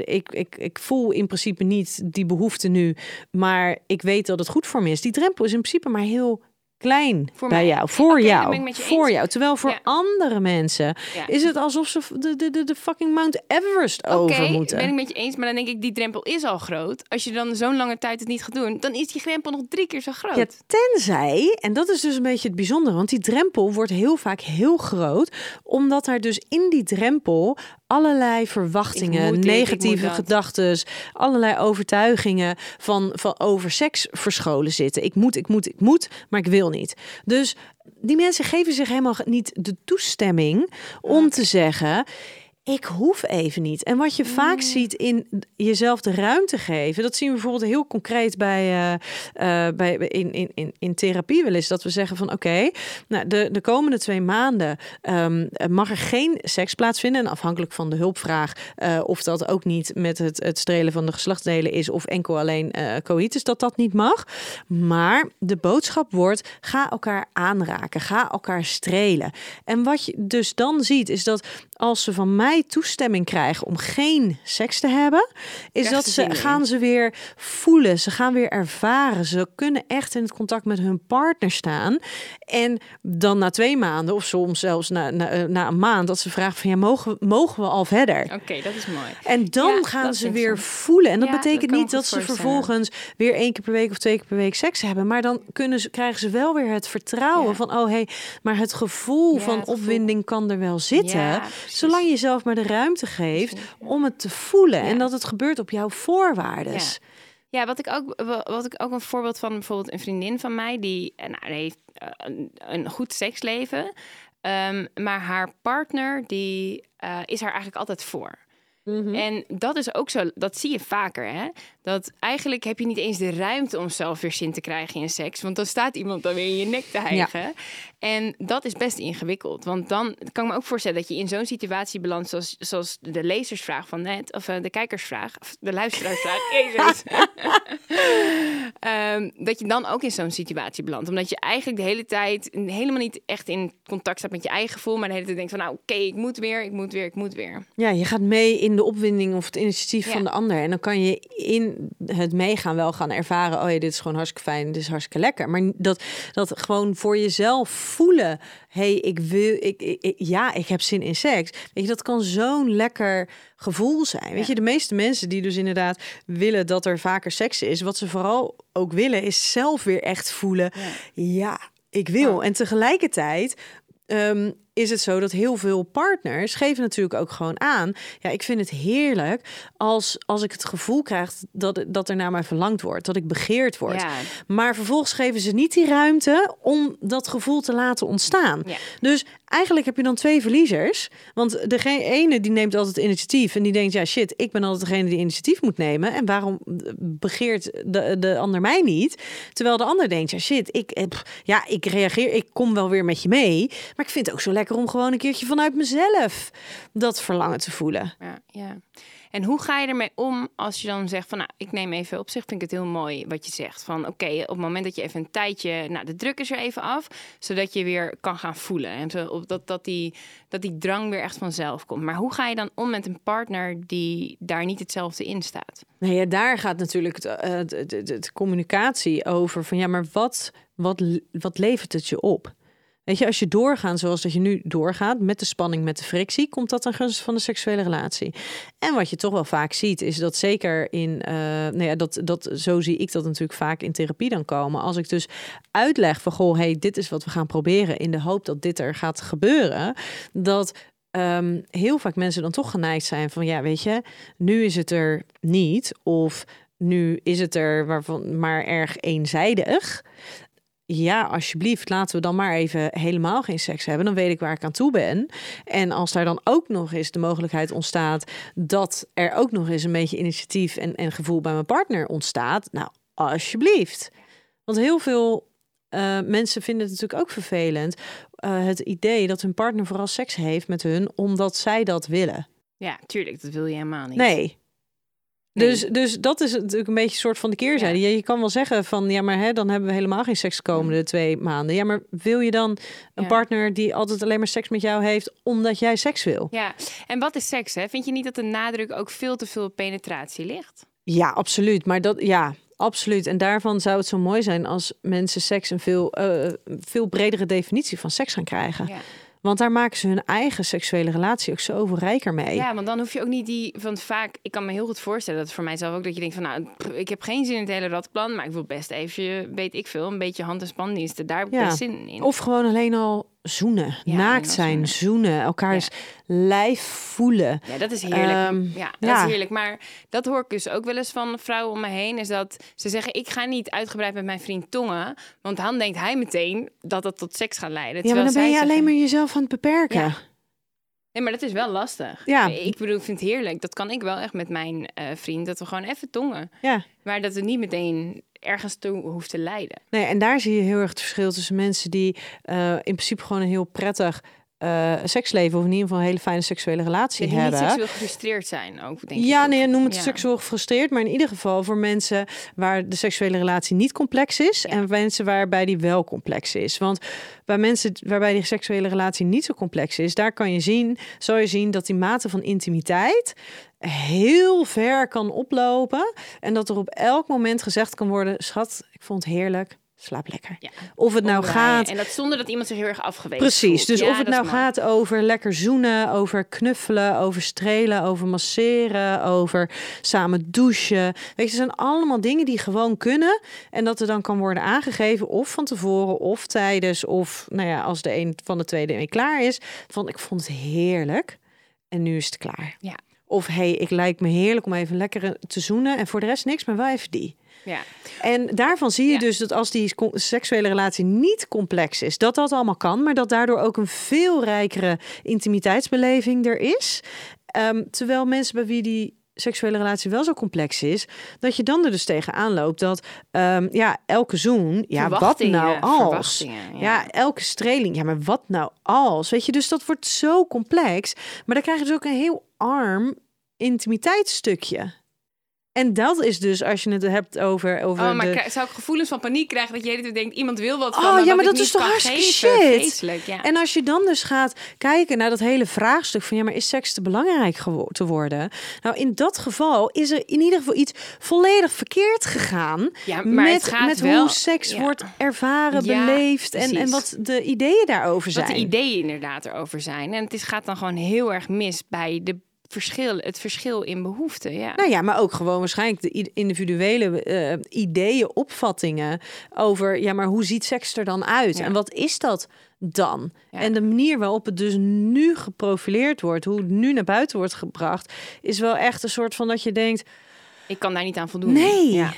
ik, ik, ik voel in principe niet die behoefte nu, maar ik weet dat het goed voor me is. Die drempel is in principe maar heel klein Voor bij mij. jou, voor jou, je voor eens. jou. Terwijl voor Ja. andere mensen Ja. is het alsof ze de, de, de, de fucking Mount Everest over Oké, moeten. ben ik met je eens, maar dan denk ik, die drempel is al groot. Als je dan zo'n lange tijd het niet gaat doen, dan is die drempel nog drie keer zo groot. Ja, tenzij, en dat is dus een beetje het bijzondere, want die drempel wordt heel vaak heel groot, omdat er dus in die drempel allerlei verwachtingen, negatieve gedachten, allerlei overtuigingen van, van over seks verscholen zitten. Ik moet, ik moet, ik moet, maar ik wil niet. Dus die mensen geven zich helemaal niet de toestemming om te zeggen. Ik hoef even niet. En wat je Mm. vaak ziet in jezelf de ruimte geven, dat zien we bijvoorbeeld heel concreet bij, eh, eh, bij in, in, in, in therapie wel eens. Dat we zeggen van oké, nou, de, de komende twee maanden ehm, mag er geen seks plaatsvinden. En afhankelijk van de hulpvraag, eh, of dat ook niet met het, het strelen van de geslachtsdelen is, of enkel alleen coïtus, dat dat niet mag. Maar de boodschap wordt: ga elkaar aanraken, ga elkaar strelen. En wat je dus dan ziet, is dat als ze van mij toestemming krijgen om geen seks te hebben, is dat ze in. gaan ze weer voelen, ze gaan weer ervaren, ze kunnen echt in het contact met hun partner staan. En dan na twee maanden, of soms zelfs na, na, eh, na een maand, dat ze vragen van ja, mogen, we- mogen we al verder? Oké, dat is mooi. En dan Ja, gaan ze weer zo. voelen. En dat Ja, betekent niet dat ze vervolgens weer één keer per week of twee keer per week seks hebben. Maar dan kunnen ze, krijgen ze wel weer het vertrouwen Ja. van, oh hé, hey, maar het gevoel van het gevoel. opwinding kan er wel zitten. Zolang je zelf maar de ruimte geeft om het te voelen. En dat het gebeurt op jouw voorwaarden. Ja. Wat ik ook, wa- wat ik ook een voorbeeld van bijvoorbeeld een vriendin van mij die, nou, heeft eh, een, een goed seksleven, Ehm, maar haar partner die eh, is haar eigenlijk altijd voor. Mhm. En dat is ook zo, dat zie je vaker, hè? Dat eigenlijk heb je niet eens de ruimte om zelf weer zin te krijgen in seks. Want dan staat iemand dan weer in je nek te hijgen. En dat is best ingewikkeld. Want dan kan ik me ook voorstellen dat je in zo'n situatie belandt, zoals, zoals de lezersvraag van net, of eh, de kijkersvraag, of de luisteraarsvraag. [LAUGHS] Jezus. [LAUGHS] Ehm, dat je dan ook in zo'n situatie belandt. Omdat je eigenlijk de hele tijd helemaal niet echt in contact staat met je eigen gevoel, maar de hele tijd denkt van, nou oké, ik moet weer, ik moet weer, ik moet weer. Ja, je gaat mee in de opwinding of het initiatief Ja. van de ander. En dan kan je in het meegaan wel gaan ervaren... oh ja, dit is gewoon hartstikke fijn, dit is hartstikke lekker. Maar dat, dat gewoon voor jezelf voelen... hey, ik wil, ik, ik- ik- ja, ik heb zin in seks. Weet je, dat kan zo'n lekker gevoel zijn. Weet Ja. je, de meeste mensen die dus inderdaad willen dat er vaker seks is... wat ze vooral ook willen, is zelf weer echt voelen... ja, ik wil. En tegelijkertijd ehm, is het zo dat heel veel partners geven natuurlijk ook gewoon aan. Ja, ik vind het heerlijk als, als ik het gevoel krijg dat, dat er naar mij verlangd wordt, dat ik begeerd word. Ja. Maar vervolgens geven ze niet die ruimte om dat gevoel te laten ontstaan. Ja. Dus eigenlijk heb je dan twee verliezers. Want de ene die neemt altijd initiatief en die denkt, ja shit, ik ben altijd degene die initiatief moet nemen. En waarom begeert de, de ander mij niet? Terwijl de ander denkt, ja shit, ik, eh, ja, ik reageer, ik kom wel weer met je mee. Maar ik vind het ook zo lekker om gewoon een keertje vanuit mezelf dat verlangen te voelen. Ja, ja. En hoe ga je ermee om als je dan zegt van, nou, ik neem even op zich, vind ik het heel mooi wat je zegt. Van, oké, op het moment dat je even een tijdje, nou, de druk is er even af, zodat je weer kan gaan voelen. En zo, dat, dat, die, dat die drang weer echt vanzelf komt. Maar hoe ga je dan om met een partner die daar niet hetzelfde in staat? Nee, ja, daar gaat natuurlijk eh, het, het- het communicatie over. Van ja, maar wat, wat, wat levert het je op? Weet je, als je doorgaat zoals dat je nu doorgaat, met de spanning, met de frictie, komt dat ten gunste van de seksuele relatie. En wat je toch wel vaak ziet, is dat zeker in, eh nou ja, dat, dat, zo zie ik dat natuurlijk vaak in therapie dan komen. Als ik dus uitleg van, goh, hey, dit is wat we gaan proberen, in de hoop dat dit er gaat gebeuren, dat ehm, heel vaak mensen dan toch geneigd zijn van, ja, weet je, nu is het er niet, of nu is het er maar erg eenzijdig. Ja, alsjeblieft, laten we dan maar even helemaal geen seks hebben. Dan weet ik waar ik aan toe ben. En als daar dan ook nog eens de mogelijkheid ontstaat dat er ook nog eens een beetje initiatief en, en gevoel bij mijn partner ontstaat, nou, alsjeblieft. Want heel veel eh, mensen vinden het natuurlijk ook vervelend. eh, het idee dat hun partner vooral seks heeft met hun omdat zij dat willen. Ja, tuurlijk, dat wil je helemaal niet. Nee. Dus, dus dat is natuurlijk een beetje een soort van de keerzijde. Ja. Je kan wel zeggen van ja, maar hè, dan hebben we helemaal geen seks de komende twee maanden. Ja, maar wil je dan een Ja. partner die altijd alleen maar seks met jou heeft omdat jij seks wil? Ja, en wat is seks, hè? Vind je niet dat de nadruk ook veel te veel op penetratie ligt? Ja, absoluut. Maar dat ja, absoluut. En daarvan zou het zo mooi zijn als mensen seks een veel, eh, veel bredere definitie van seks gaan krijgen. Ja. Want daar maken ze hun eigen seksuele relatie ook zoveel rijker mee. Ja, want dan hoef je ook niet die... Want vaak, ik kan me heel goed voorstellen dat voor mijzelf ook... dat je denkt van, nou, pff, ik heb geen zin in het hele radplan... maar ik wil best even, weet ik veel, een beetje hand- en spandiensten. Daar heb ik Ja. best zin in. Of gewoon alleen al zoenen, Ja, naakt zijn, zoenen. zoenen, elkaars lijf voelen. Ja, dat is heerlijk. Ehm, ja, dat ja. is heerlijk. Maar dat hoor ik dus ook wel eens van vrouwen om me heen. Is dat ze zeggen, ik ga niet uitgebreid met mijn vriend tongen. Want dan denkt hij meteen dat dat tot seks gaat leiden. Ja, maar dan ben je alleen maar jezelf aan het beperken. Nee, maar dat is wel lastig. Ja. Ik bedoel, ik vind het heerlijk. Dat kan ik wel echt met mijn eh, vriend. Dat we gewoon even tongen. Ja. Maar dat het niet meteen ergens toe hoeft te leiden. Nee, en daar zie je heel erg het verschil tussen mensen die eh, in principe gewoon een heel prettig eh, seksleven of in ieder geval een hele fijne seksuele relatie Ja, die niet hebben. seksueel gefrustreerd zijn ook, denk Ja, ik. nee, noem het Ja. seksueel gefrustreerd, maar in ieder geval voor mensen waar de seksuele relatie niet complex is en mensen waarbij die wel complex is. Want bij mensen waarbij die seksuele relatie niet zo complex is, daar kan je zien, zal je zien dat die mate van intimiteit heel ver kan oplopen en dat er op elk moment gezegd kan worden: schat, ik vond het heerlijk. Slaap lekker. Ja. Of het nou Omdraaien. gaat En dat zonder dat iemand zich heel erg afgewezen Precies, voelt. dus Ja, of het nou gaat over lekker zoenen, over knuffelen, over strelen, over masseren, over samen douchen. Weet je, het zijn allemaal dingen die gewoon kunnen en dat er dan kan worden aangegeven of van tevoren of tijdens of nou ja, als de een van de twee ermee klaar is, van ik vond het heerlijk en nu is het klaar. Ja. Of hey, ik lijkt me heerlijk om even lekker te zoenen en voor de rest niks, maar wel even die. Ja. En daarvan zie je Ja. dus dat als die seksuele relatie niet complex is, dat dat allemaal kan, maar dat daardoor ook een veel rijkere intimiteitsbeleving er is. Ehm, terwijl mensen bij wie die seksuele relatie wel zo complex is, dat je dan er dus tegenaan loopt dat ehm, ja, elke zoen, ja, wat nou als? ja. elke streling, ja, maar wat nou als? Weet je, dus dat wordt zo complex, maar dan krijg je dus ook een heel arm intimiteitsstukje. En dat is dus als je het hebt over, over Oh, maar de... zou ik gevoelens van paniek krijgen dat je denkt iemand wil wat van Oh, ja, wat maar dat is toch hartstikke geven? shit? Ja. En als je dan dus gaat kijken naar dat hele vraagstuk van ja, maar is seks te belangrijk te worden? Nou, in dat geval is er in ieder geval iets volledig verkeerd gegaan Ja, maar met, het gaat met wel- hoe seks ja. wordt ervaren, Ja, beleefd en, en wat de ideeën daarover Wat zijn. de ideeën inderdaad erover zijn. En het is, gaat dan gewoon heel erg mis bij de verschil, het verschil in behoeften. Ja. Nou ja, maar ook gewoon waarschijnlijk de individuele eh, ideeën, opvattingen over, ja, maar hoe ziet seks er dan uit? Ja. En wat is dat dan? Ja. En de manier waarop het dus nu geprofileerd wordt, hoe het nu naar buiten wordt gebracht, is wel echt een soort van dat je denkt, Ik kan daar niet aan voldoen. nee. Ja.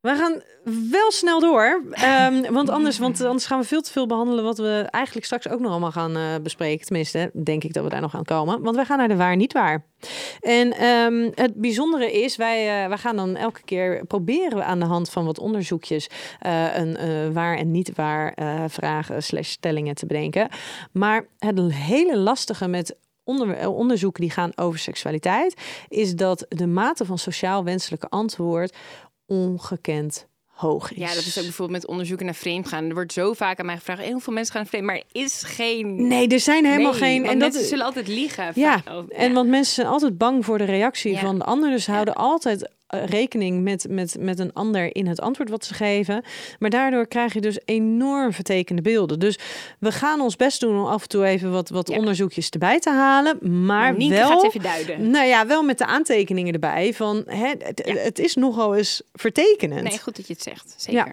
We gaan wel snel door, Ehm, want, anders, want anders gaan we veel te veel behandelen wat we eigenlijk straks ook nog allemaal gaan eh, bespreken. Tenminste, denk ik dat we daar nog aan komen. Want wij gaan naar de waar niet waar. En ehm, het bijzondere is, wij, eh, wij gaan dan elke keer proberen we aan de hand van wat onderzoekjes eh, een waar en niet waar vragen slash stellingen te bedenken. Maar het hele lastige met onder, onderzoeken die gaan over seksualiteit, is dat de mate van sociaal wenselijke antwoord ongekend hoog is. ja, dat is ook bijvoorbeeld met onderzoeken naar vreemd gaan. Er wordt zo vaak aan mij gevraagd, heel veel mensen gaan vreemd, maar is geen... Nee, er zijn helemaal Nee, geen. En dat zullen altijd liegen. Ja, oh, en want mensen zijn altijd bang voor de reactie Ja. van de ander. Dus houden altijd rekening met, met, met een ander in het antwoord wat ze geven. Maar daardoor krijg je dus enorm vertekende beelden. Dus we gaan ons best doen om af en toe even wat, wat Ja. onderzoekjes erbij te halen. Maar Nienke wel, gaat even duiden. nou ja, wel met de aantekeningen erbij van hè, het, Ja. het is nogal eens vertekenend. Nee, goed dat je het zegt. Zeker.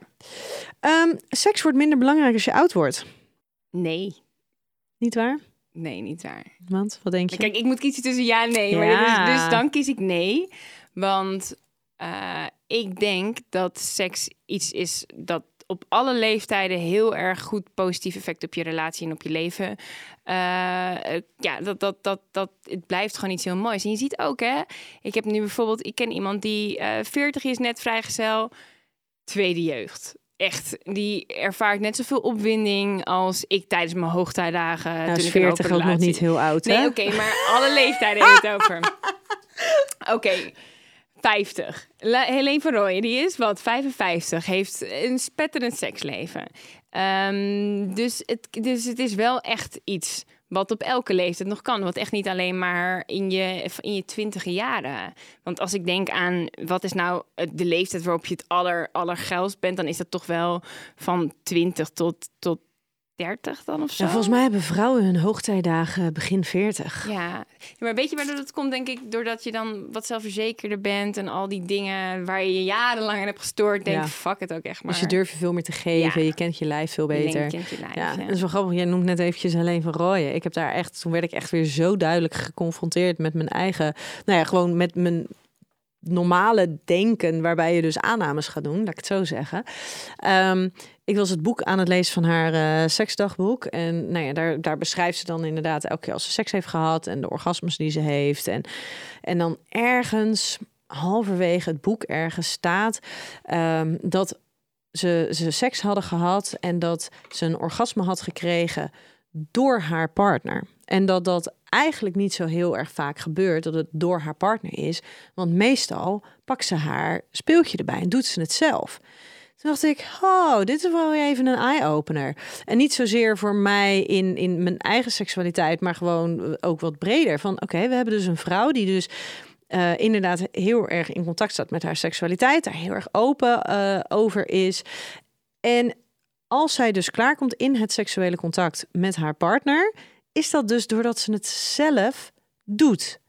Ehm, seks wordt minder belangrijk als je oud wordt. Nee. Niet waar? Nee, niet waar. Want wat denk je? Kijk, ik moet kiezen tussen ja en nee. Ja. Maar dus, dus dan kies ik nee. Want eh, ik denk dat seks iets is dat op alle leeftijden heel erg goed positief effect op je relatie en op je leven. Eh, eh, ja, dat, dat, dat, dat, het blijft gewoon iets heel moois. En je ziet ook, hè, ik heb nu bijvoorbeeld, ik ken iemand die eh 40 is, net vrijgezel, tweede jeugd. Echt, die ervaart net zoveel opwinding als ik tijdens mijn hoogtijdagen. nou, toen is ik een 40 open ook nog niet heel oud, Nee, hè? oké, maar alle leeftijden [LAUGHS] heeft het over. Oké, 50. La Helene van die is wat, 55, heeft een spetterend seksleven. Ehm, dus, het, dus het is wel echt iets wat op elke leeftijd nog kan. Wat echt niet alleen maar in je, in je twintige jaren. Want als ik denk aan wat is nou de leeftijd waarop je het aller, allergeilst bent... dan is dat toch wel van 20 tot, tot 30 dan of zo. Ja, volgens mij hebben vrouwen hun hoogtijdagen begin 40. Ja, maar weet je waardoor dat komt, denk ik? Doordat je dan wat zelfverzekerder bent en al die dingen waar je je jarenlang aan hebt gestoord. Denk, Ja. fuck het ook echt maar. Dus je durft je veel meer te geven. Ja. Je kent je lijf veel Je beter. denkt, kent je lijf, ja, dat is wel grappig. Jij noemt net eventjes alleen van Rooyen. Ik heb daar echt, toen werd ik echt weer zo duidelijk geconfronteerd met mijn eigen, nou ja, gewoon met mijn normale denken, waarbij je dus aannames gaat doen, laat ik het zo zeggen. Ehm, ik was het boek aan het lezen van haar eh, seksdagboek. En nou ja, daar, daar beschrijft ze dan inderdaad elke keer als ze seks heeft gehad en de orgasmes die ze heeft. En, en dan ergens, halverwege het boek ergens staat ehm, dat ze, ze seks hadden gehad en dat ze een orgasme had gekregen door haar partner. En dat dat eigenlijk niet zo heel erg vaak gebeurt dat het door haar partner is. Want meestal pakt ze haar speeltje erbij en doet ze het zelf. Toen dacht ik, oh, dit is wel even een eye-opener. En niet zozeer voor mij in, in mijn eigen seksualiteit, maar gewoon ook wat breder. Van oké, we hebben dus een vrouw die dus eh, inderdaad heel erg in contact staat met haar seksualiteit, daar heel erg open eh, over is. En als zij dus klaarkomt in het seksuele contact met haar partner, is dat dus doordat ze het zelf doet.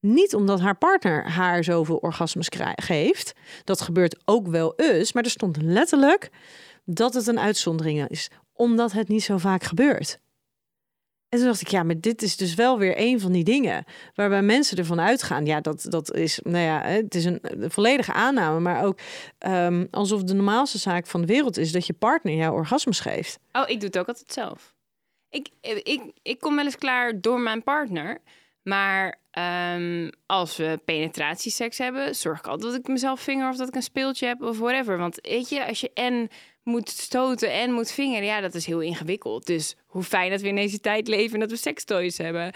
Niet omdat haar partner haar zoveel orgasmes geeft. Dat gebeurt ook wel eens, maar er stond letterlijk dat het een uitzondering is, omdat het niet zo vaak gebeurt. En toen dacht ik, ja, maar dit is dus wel weer een van die dingen waarbij mensen ervan uitgaan. Ja, dat, dat is, nou ja, het is een, volledige aanname, maar ook um, alsof de normaalste zaak van de wereld is dat je partner jou orgasmes geeft. Oh, ik doe het ook altijd zelf. Ik, ik, ik kom wel eens klaar door mijn partner. Maar um, als we penetratieseks hebben, zorg ik altijd dat ik mezelf vinger of dat ik een speeltje heb of whatever. Want weet je, als je en moet stoten en moet vingeren, ja, dat is heel ingewikkeld. Dus hoe fijn dat we in deze tijd leven en dat we sextoys hebben.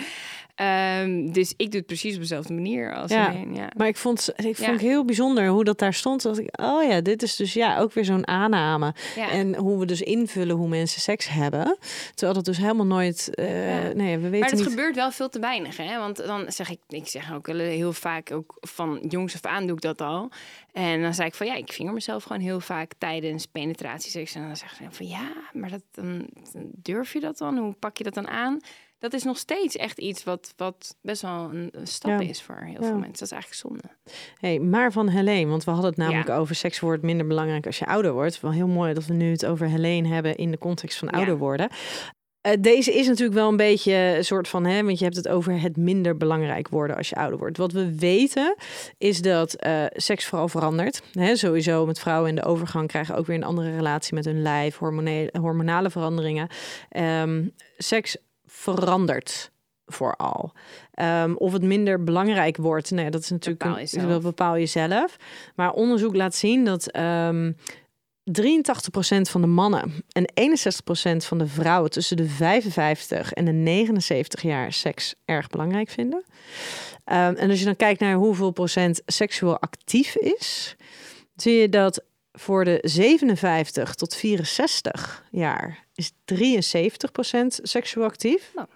Um, dus ik doe het precies op dezelfde manier als ja, ja. Maar ik vond, ik vond ja. heel bijzonder hoe dat daar stond. Dat ik, oh ja, dit is dus ja ook weer zo'n aanname. Ja. En hoe we dus invullen hoe mensen seks hebben. Terwijl dat dus helemaal nooit. Uh, nee, we weten maar het niet... gebeurt wel veel te weinig. Hè? Want dan zeg ik, ik zeg ook heel vaak, ook van jongs af aan doe ik dat al. En dan zei ik van ja, ik vinger mezelf gewoon heel vaak tijdens penetratieseks. En dan zeggen ze van ja, maar dat, dan, durf je dat dan? Hoe pak je dat dan aan? Dat is nog steeds echt iets wat, wat best wel een, stap is voor heel veel mensen. Dat is eigenlijk zonde. Hey, maar van Helene, want we hadden het namelijk over seks wordt minder belangrijk als je ouder wordt. Wel heel mooi dat we nu het over Helene hebben in de context van ouder worden. Uh, deze is natuurlijk wel een beetje een soort van, hè, want je hebt het over het minder belangrijk worden als je ouder wordt. Wat we weten is dat uh, seks vooral verandert. Hè, sowieso met vrouwen in de overgang krijgen ook weer een andere relatie met hun lijf, hormonale, hormonale veranderingen. Um, seks verandert vooral. Um, of het minder belangrijk wordt, nee, dat is natuurlijk bepaal een, dat bepaal je zelf. Maar onderzoek laat zien dat um, 83% van de mannen en 61% van de vrouwen tussen de 55 en de 79 jaar seks erg belangrijk vinden. Um, en als je dan kijkt naar hoeveel procent seksueel actief is, zie je dat voor de 57 tot 64 jaar is 73% seksueel actief. Nou.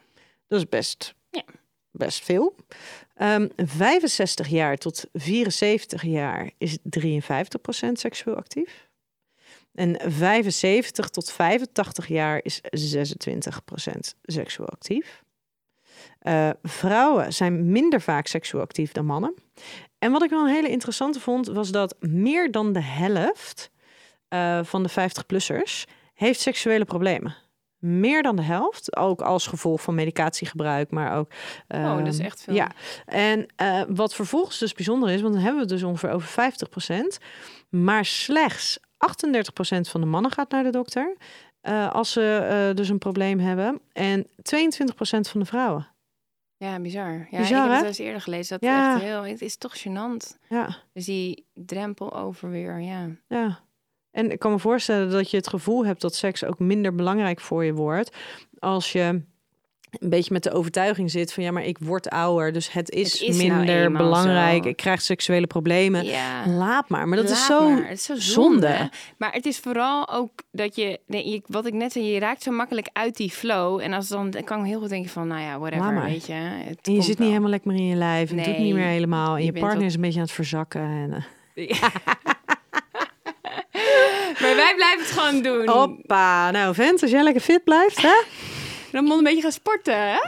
Dat is best, ja. best veel. Um, 65 jaar tot 74 jaar is 53% seksueel actief. En 75 tot 85 jaar is 26% seksueel actief. Uh, vrouwen zijn minder vaak seksueel actief dan mannen. En wat ik wel een hele interessante vond, was dat meer dan de helft uh, van de 50-plussers heeft seksuele problemen. Meer dan de helft, ook als gevolg van medicatiegebruik, maar ook. Uh, oh, dat is echt veel. Ja, en uh, wat vervolgens dus bijzonder is, want dan hebben we het dus ongeveer over 50%, maar slechts 38% van de mannen gaat naar de dokter uh, als ze uh, dus een probleem hebben. En 22% van de vrouwen. Ja, bizar. Ja, bizar, ik heb het eens eerder gelezen. Dat ja. echt heel, het is toch gênant. Ja. Dus die drempel over weer, ja. Ja. En ik kan me voorstellen dat je het gevoel hebt dat seks ook minder belangrijk voor je wordt als je een beetje met de overtuiging zit van ja, maar ik word ouder, dus het is, het is nou minder nou belangrijk. Zo. Ik krijg seksuele problemen. Ja. Laat maar. Maar dat is zo, maar. Het is zo zonde. zonde. Maar het is vooral ook dat je, nee, wat ik net zei, je raakt zo makkelijk uit die flow. En als dan, dan kan ik heel goed denken van, nou ja, whatever, weet je. Het en je zit wel. niet helemaal lekker meer in je lijf. Nee, het doet niet meer helemaal. En je, je partner is een beetje aan het verzakken. En, uh... [LAUGHS] maar wij blijven het gewoon doen. Hoppa. Nou, vent, als jij lekker fit blijft, hè? [LAUGHS] Dan moet een beetje gaan sporten, hè?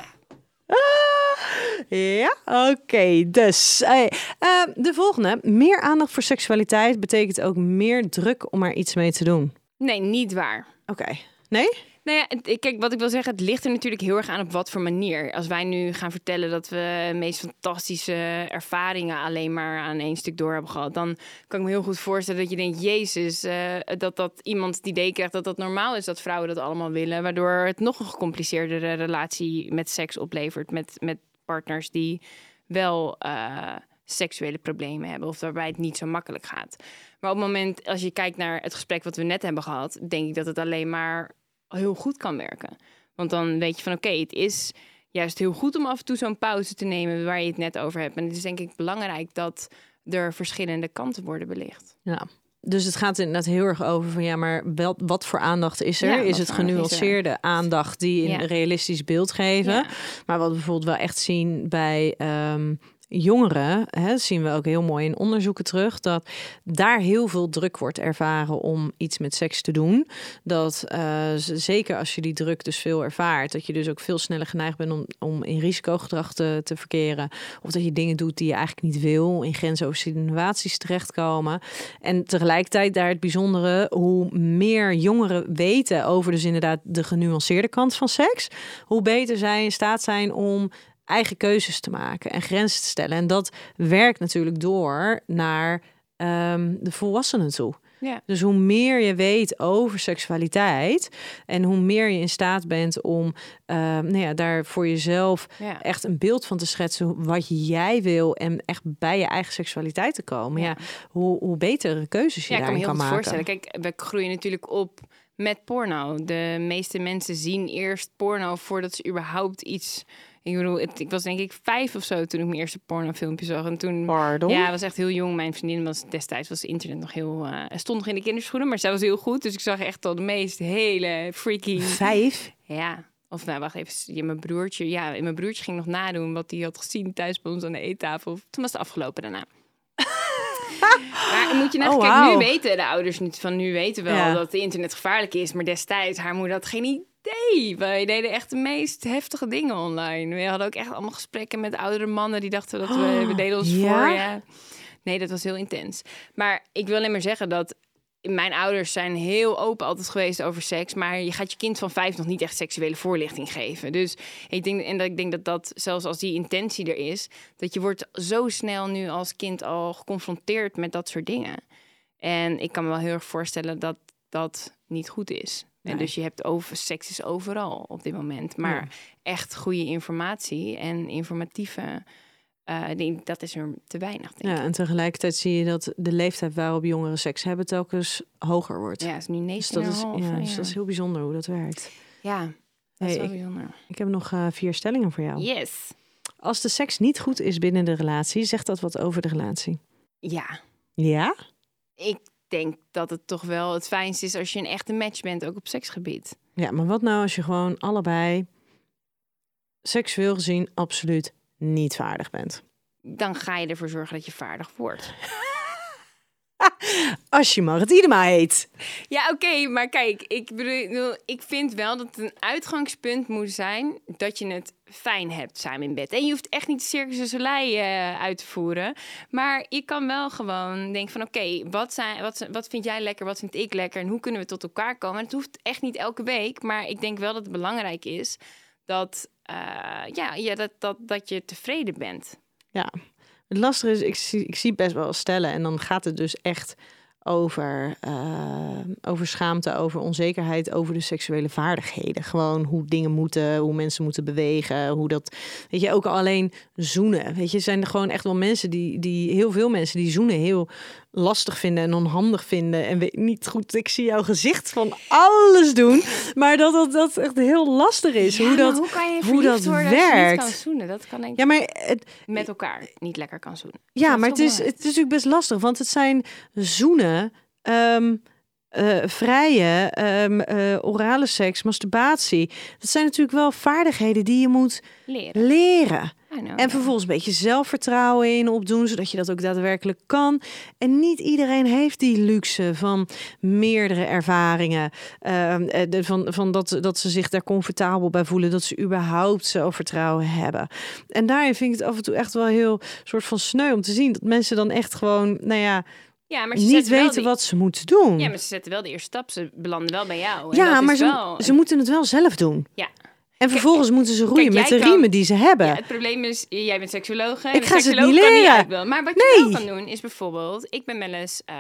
Ah, ja, oké. Okay, dus hey, uh, de volgende. Meer aandacht voor seksualiteit betekent ook meer druk om er iets mee te doen. Nee, niet waar. Oké. Okay. Nee? Nou kijk, wat ik wil zeggen, het ligt er natuurlijk heel erg aan op wat voor manier. Als wij nu gaan vertellen dat we meest fantastische ervaringen alleen maar aan één stuk door hebben gehad, dan kan ik me heel goed voorstellen dat je denkt, Jezus, uh, dat dat iemand het idee krijgt dat dat normaal is dat vrouwen dat allemaal willen, waardoor het nog een gecompliceerdere relatie met seks oplevert met, met partners die wel uh, seksuele problemen hebben of waarbij het niet zo makkelijk gaat. Maar op het moment, als je kijkt naar het gesprek wat we net hebben gehad, denk ik dat het alleen maar heel goed kan werken. Want dan weet je van oké, okay, het is juist heel goed om af en toe zo'n pauze te nemen waar je het net over hebt. En het is denk ik belangrijk dat er verschillende kanten worden belicht. Ja. Dus het gaat inderdaad heel erg over van ja, maar wel, wat voor aandacht is er? Ja, is het genuanceerde aandacht die een ja. realistisch beeld geven? Maar wat we bijvoorbeeld wel echt zien bij um, jongeren, hè, zien we ook heel mooi in onderzoeken terug, dat daar heel veel druk wordt ervaren om iets met seks te doen. Dat uh, zeker als je die druk dus veel ervaart, dat je dus ook veel sneller geneigd bent om, in risicogedrag te, te verkeren. Of dat je dingen doet die je eigenlijk niet wil, in grensoverschrijdende innovaties terechtkomen. En tegelijkertijd daar het bijzondere, hoe meer jongeren weten over dus inderdaad de genuanceerde kant van seks, hoe beter zij in staat zijn om eigen keuzes te maken en grenzen te stellen. En dat werkt natuurlijk door naar um, de volwassenen toe. Ja. Dus hoe meer je weet over seksualiteit en hoe meer je in staat bent om uh, nou ja, daar voor jezelf echt een beeld van te schetsen wat jij wil en echt bij je eigen seksualiteit te komen, ja. hoe, hoe betere keuzes je ja, daarin kan, maken. Voorstellen. Kijk, we groeien natuurlijk op met porno. De meeste mensen zien eerst porno voordat ze überhaupt iets ik bedoel, ik was denk ik vijf of zo toen ik mijn eerste pornofilmpje zag. En toen, Pardon? Ja, was echt heel jong. Mijn vriendin was destijds was internet nog heel. Uh, stond nog in de kinderschoenen, maar zij was heel goed. Dus ik zag echt al de meest hele freaky. Vijf? Ja. Of nou, wacht even. Ja, mijn broertje. Ja, mijn broertje ging nog nadoen wat hij had gezien thuis bij ons aan de eettafel. Toen was het afgelopen daarna. [LAUGHS] maar moet je nou, oh, nu weten de ouders niet van nu weten wel ja. dat het internet gevaarlijk is, maar destijds haar moeder had geen idee Nee, wij deden echt de meest heftige dingen online. We hadden ook echt allemaal gesprekken met oudere mannen die dachten dat we, we deden ons voor. Ja. Nee, dat was heel intens. Maar ik wil alleen maar zeggen dat mijn ouders zijn heel open altijd geweest over seks, maar je gaat je kind van vijf nog niet echt seksuele voorlichting geven. Dus ik denk, en dat ik denk dat dat, zelfs als die intentie er is, dat je wordt zo snel nu als kind al geconfronteerd met dat soort dingen. En ik kan me wel heel erg voorstellen dat dat niet goed is. En dus je hebt over, seks is overal op dit moment. Maar echt goede informatie en informatieve, uh, dat is er te weinig. Denk ja, en tegelijkertijd zie je dat de leeftijd waarop jongeren seks hebben telkens hoger wordt. Ja, is nu 9 dus dat is, ja, dus dat is heel bijzonder hoe dat werkt. Ja, dat is wel bijzonder. Ik heb nog uh, vier stellingen voor jou. Yes. Als de seks niet goed is binnen de relatie, zegt dat wat over de relatie? Ja. Ja? Ik denk dat het toch wel het fijnste is als je een echte match bent, ook op seksgebied. Ja, maar wat nou als je gewoon allebei seksueel gezien absoluut niet vaardig bent? Dan ga je ervoor zorgen dat je vaardig wordt. [LAUGHS] [LAUGHS] Als je Marit Idema heet. Ja, oké, maar kijk, ik bedoel, ik vind wel dat het een uitgangspunt moet zijn dat je het fijn hebt samen in bed. En je hoeft echt niet de circus Soleil uh, uit te voeren, maar je kan wel gewoon denken van, oké, wat zijn, wat, wat vind jij lekker, wat vind ik lekker en hoe kunnen we tot elkaar komen? het hoeft echt niet elke week, maar ik denk wel dat het belangrijk is dat, uh, ja, ja dat, dat, dat je tevreden bent. Ja, het lastige is, ik zie, ik zie best wel stellen en dan gaat het dus echt over, uh, over schaamte, over onzekerheid, over de seksuele vaardigheden. Gewoon hoe dingen moeten, hoe mensen moeten bewegen, hoe dat. Weet je, ook alleen zoenen. Weet je, zijn er gewoon echt wel mensen die, die heel veel mensen die zoenen heel lastig vinden en onhandig vinden. En weet niet goed, ik zie jouw gezicht van alles doen. Maar dat dat, dat echt heel lastig is. hoe dat, hoe kan je hoe dat werkt. kan zoenen? Dat kan ik ja, maar het, met elkaar niet lekker kan zoenen. Ja, maar het is, het is natuurlijk best lastig. Want het zijn zoenen. Um, uh, vrije, um, uh, orale seks, masturbatie. Dat zijn natuurlijk wel vaardigheden die je moet leren. leren. En vervolgens een beetje zelfvertrouwen in opdoen, zodat je dat ook daadwerkelijk kan. En niet iedereen heeft die luxe van meerdere ervaringen. Uh, van van dat, dat ze zich daar comfortabel bij voelen, dat ze überhaupt zelfvertrouwen hebben. En daarin vind ik het af en toe echt wel heel soort van sneu om te zien dat mensen dan echt gewoon, nou ja ja, maar ze niet weten wat ze moeten doen. Ja, maar ze zetten wel de eerste stap. Ze belanden wel bij jou. En ja, maar ze, ze moeten het wel zelf doen. Ja. En vervolgens moeten ze roeien met de riemen die ze hebben. Ja, het probleem is, jij bent seksuoloog. Ik ga ze niet leren. Niet maar wat je wel kan doen, is bijvoorbeeld... Ik ben wel eens... Uh,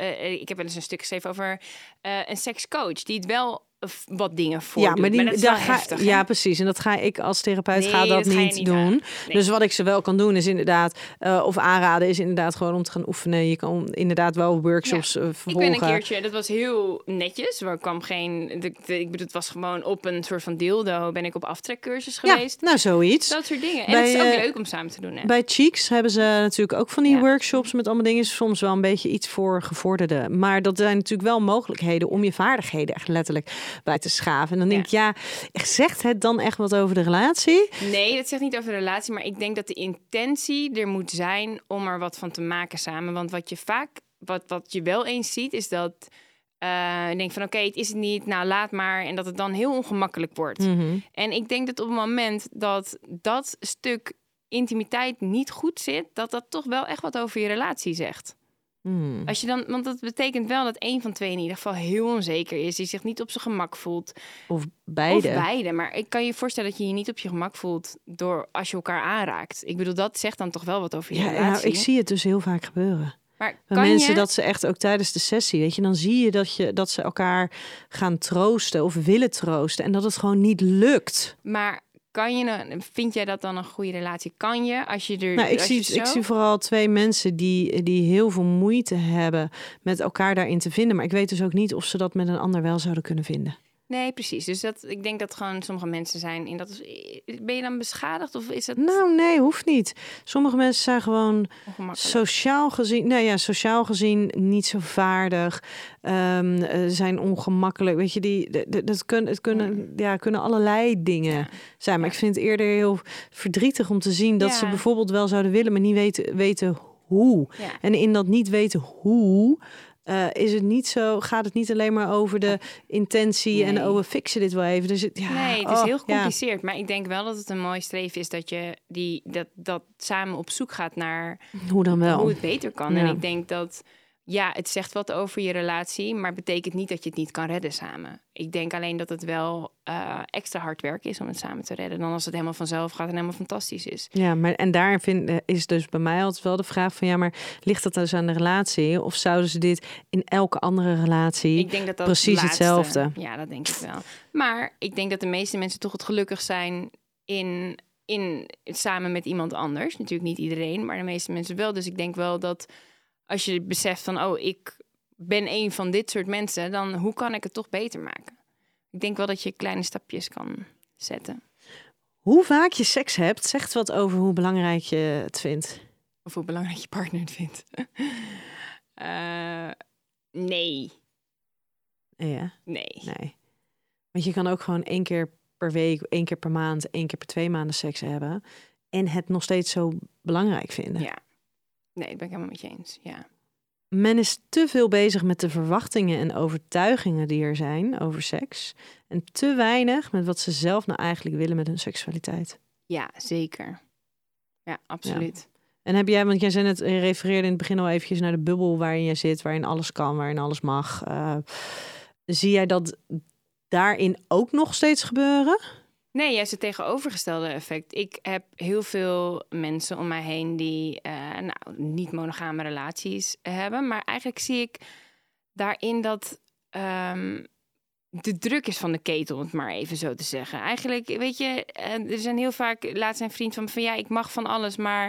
uh, ik heb wel eens een stuk geschreven over uh, een sekscoach... die het wel wat dingen voor. Ja, maar, die, maar daar ga, heftig, ja, precies. En dat ga ik als therapeut ga dat, niet, doen. Dus wat ik ze wel kan doen is inderdaad, uh, of aanraden is inderdaad gewoon om te gaan oefenen. Je kan inderdaad wel workshops ja. uh, vervolgen. Ik ben een keertje, dat was heel netjes. Waar kwam geen, de, ik bedoel, het was gewoon op een soort van dildo. Ben ik op aftrekcursus geweest. Ja, nou zoiets. Dat soort dingen. En bij, het is ook uh, leuk om samen te doen. Hè? Bij Cheeks hebben ze natuurlijk ook van die workshops met allemaal dingen. Soms wel een beetje iets voor gevorderden. Maar dat zijn natuurlijk wel mogelijkheden om je vaardigheden echt letterlijk bij te schaven. En dan denk ik, ja, zegt het dan echt wat over de relatie? Nee, dat zegt niet over de relatie, maar ik denk dat de intentie er moet zijn om er wat van te maken samen. Want wat je vaak, wat, wat je wel eens ziet, is dat uh, je denkt van oké, het is het niet, nou laat maar. En dat het dan heel ongemakkelijk wordt. Mhm. En ik denk dat op het moment dat dat stuk intimiteit niet goed zit, dat dat toch wel echt wat over je relatie zegt. Hmm. Als je dan, want dat betekent wel dat een van twee in ieder geval heel onzeker is, die zich niet op zijn gemak voelt. Of beide. Of beide. Maar ik kan je voorstellen dat je je niet op je gemak voelt door als je elkaar aanraakt. Ik bedoel, dat zegt dan toch wel wat over je Ja, relatie. nou, ik zie het dus heel vaak gebeuren. maar kan mensen je, dat ze echt ook tijdens de sessie, weet je, dan zie je dat, je dat ze elkaar gaan troosten of willen troosten en dat het gewoon niet lukt. maar kan je, een- vind jij dat dan een goede relatie? Kan je als je er. Nou, ik, als zie, je zo... ik zie vooral twee mensen die, die heel veel moeite hebben met elkaar daarin te vinden. Maar ik weet dus ook niet of ze dat met een ander wel zouden kunnen vinden. Nee, precies. Dus dat, ik denk dat gewoon sommige mensen zijn in dat. Ben je dan beschadigd of is het Nou, nee, hoeft niet. Sommige mensen zijn gewoon sociaal gezien, nou ja, sociaal gezien niet zo vaardig, eh, zijn ongemakkelijk. Weet je, die, dat kunnen, het kunnen, ja, kunnen allerlei dingen Ja. zijn. Maar Ja. ik vind het eerder heel verdrietig om te zien dat ze bijvoorbeeld wel zouden willen, maar niet weten, weten hoe. En in dat niet weten hoe. Eh, is het niet zo, gaat het niet alleen maar over de intentie en oh, we fixen dit wel even. Dus het, ja, nee, het is oh, heel ja. gecompliceerd. Maar ik denk wel dat het een mooi streven is dat je die, dat, dat samen op zoek gaat naar Hoe dan wel? hoe het beter kan. En ik denk dat, ja, het zegt wat over je relatie, maar betekent niet dat je het niet kan redden samen. Ik denk alleen dat het wel eh, extra hard werk is om het samen te redden, dan als het helemaal vanzelf gaat en helemaal fantastisch is. Ja, maar en daar vind, eh, is dus bij mij altijd wel de vraag van ja, maar ligt dat dus aan de relatie? Of zouden ze dit in elke andere relatie? Ik denk dat dat precies laatste- hetzelfde. Ja, dat denk ik wel. Maar ik denk dat de meeste mensen toch het gelukkig zijn in, in samen met iemand anders. Natuurlijk niet iedereen, maar de meeste mensen wel. Dus ik denk wel dat als je beseft van, oh, ik ben een van dit soort mensen, dan hoe kan ik het toch beter maken? Ik denk wel dat je kleine stapjes kan zetten. Hoe vaak je seks hebt, zegt wat over hoe belangrijk je het vindt. Of hoe belangrijk je partner het vindt. [LAUGHS] Eh, nee, Ja, nee. nee. Want je kan ook gewoon één keer per week, één keer per maand, één keer per twee maanden seks hebben. En het nog steeds zo belangrijk vinden. Ja. Nee, dat ben ik helemaal met je eens. Ja. Men is te veel bezig met de verwachtingen en overtuigingen die er zijn over seks. En te weinig met wat ze zelf nou eigenlijk willen met hun seksualiteit. Ja, zeker. Ja, absoluut. En heb jij, want jij zei net, je refereerde in het begin al eventjes naar de bubbel waarin jij zit, waarin alles kan, waarin alles mag. Eh, zie jij dat daarin ook nog steeds gebeuren? Nee, juist het tegenovergestelde effect. Ik heb heel veel mensen om mij heen die eh, nou, niet monogame relaties hebben. Maar eigenlijk zie ik daarin dat ehm, de druk is van de ketel, om het maar even zo te zeggen. Eigenlijk, weet je, eh, er zijn heel vaak, laat zijn vriend van van ja, ik mag van alles, maar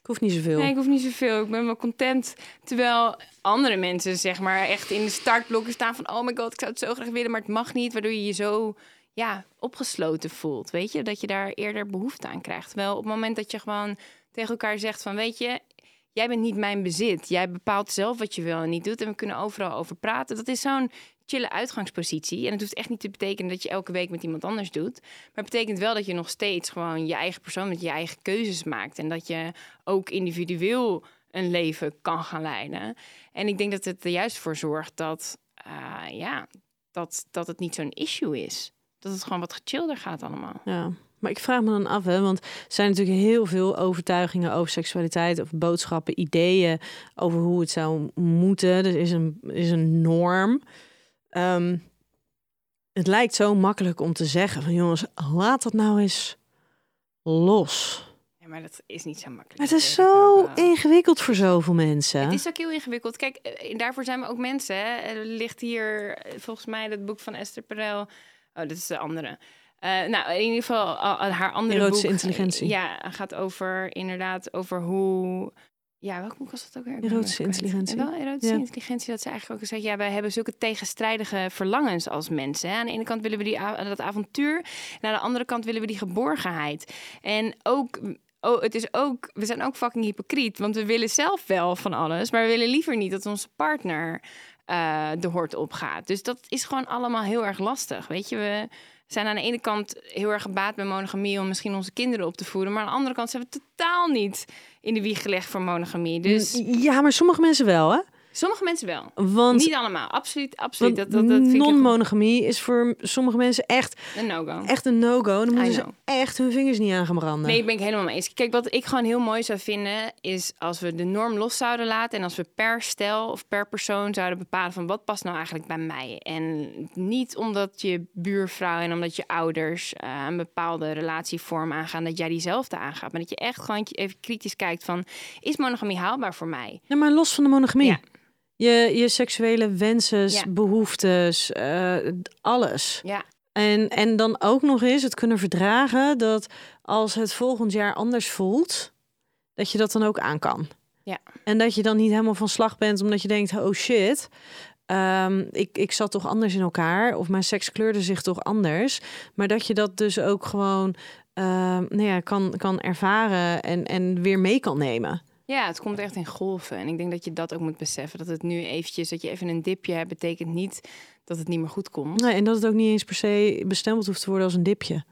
Ik hoef niet zoveel. Nee, ik hoef niet zoveel. Ik ben wel content. Terwijl andere mensen, zeg maar, echt in de startblokken staan van... oh my god, ik zou het zo graag willen, maar het mag niet. Waardoor je je zo ja, opgesloten voelt, weet je? Dat je daar eerder behoefte aan krijgt. Terwijl op het moment dat je gewoon tegen elkaar zegt van... weet je, jij bent niet mijn bezit. Jij bepaalt zelf wat je wel en niet doet. En we kunnen overal over praten. Dat is zo'n chille uitgangspositie. En het hoeft echt niet te betekenen dat je elke week met iemand anders doet. Maar het betekent wel dat je nog steeds gewoon je eigen persoon met je eigen keuzes maakt. En dat je ook individueel een leven kan gaan leiden. En ik denk dat het er juist voor zorgt dat, eh, ja, dat, dat het niet zo'n issue is. Dat het gewoon wat gechillder gaat allemaal. Ja. Maar ik vraag me dan af, hè, want er zijn natuurlijk heel veel overtuigingen over seksualiteit, of boodschappen, ideeën over hoe het zou moeten. Er is een, is een norm. Ehm, het lijkt zo makkelijk om te zeggen van jongens, laat dat nou eens los. Ja, maar dat is niet zo makkelijk. Maar het is Dat zo ook ingewikkeld voor zoveel mensen. Het is ook heel ingewikkeld. Kijk, eh, daarvoor zijn we ook mensen. Hè. Er ligt hier eh, volgens mij het boek van Esther Perel. Oh, dit is de andere. Eh, nou, in ieder geval al- al haar andere Erotische boek. intelligentie. Ja, gaat over inderdaad over hoe... Ja, welk boek was dat ook weer? Erotische intelligentie. Wel, erotische Ja. intelligentie. Dat ze eigenlijk ook zegt, ja, wij hebben zulke tegenstrijdige verlangens als mensen. Hè. Aan de ene kant willen we die, a- dat avontuur. En aan de andere kant willen we die geborgenheid. En ook... Oh, het is ook, we zijn ook fucking hypocriet, want we willen zelf wel van alles, maar we willen liever niet dat onze partner eh, de hort opgaat. Dus dat is gewoon allemaal heel erg lastig. Weet je, we zijn aan de ene kant heel erg gebaat bij monogamie om misschien onze kinderen op te voeden. Maar aan de andere kant zijn we totaal niet in de wieg gelegd voor monogamie. Dus Ja, maar sommige mensen wel, hè? Sommige mensen wel. Want, Niet allemaal, absoluut. absoluut. Dat, dat, dat non-monogamie is voor sommige mensen echt, een no-go. echt een no-go. Dan moeten ze echt hun vingers niet aan gaan branden. Nee, ik ben ik helemaal mee eens. Kijk, wat ik gewoon heel mooi zou vinden, is als we de norm los zouden laten en als we per stel of per persoon zouden bepalen van wat past nou eigenlijk bij mij. En niet omdat je buurvrouw en omdat je ouders eh, een bepaalde relatievorm aangaan, dat jij diezelfde aangaat. Maar dat je echt gewoon even kritisch kijkt van, is monogamie haalbaar voor mij? Ja, maar los van de monogamie. Ja. Je, je seksuele wensen, Ja. behoeftes, eh, alles. Ja, En, en dan ook nog eens het kunnen verdragen dat als het volgend jaar anders voelt, dat je dat dan ook aan kan. Ja. En dat je dan niet helemaal van slag bent omdat je denkt, oh shit, ehm, ik, ik zat toch anders in elkaar of mijn seks kleurde zich toch anders. Maar dat je dat dus ook gewoon ehm, nou ja, kan, kan ervaren en, en weer mee kan nemen. Ja, het komt echt in golven. En ik denk dat je dat ook moet beseffen. Dat het nu eventjes, dat je even een dipje hebt, betekent niet dat het niet meer goed komt. Nee, en dat het ook niet eens per se bestempeld hoeft te worden als een dipje.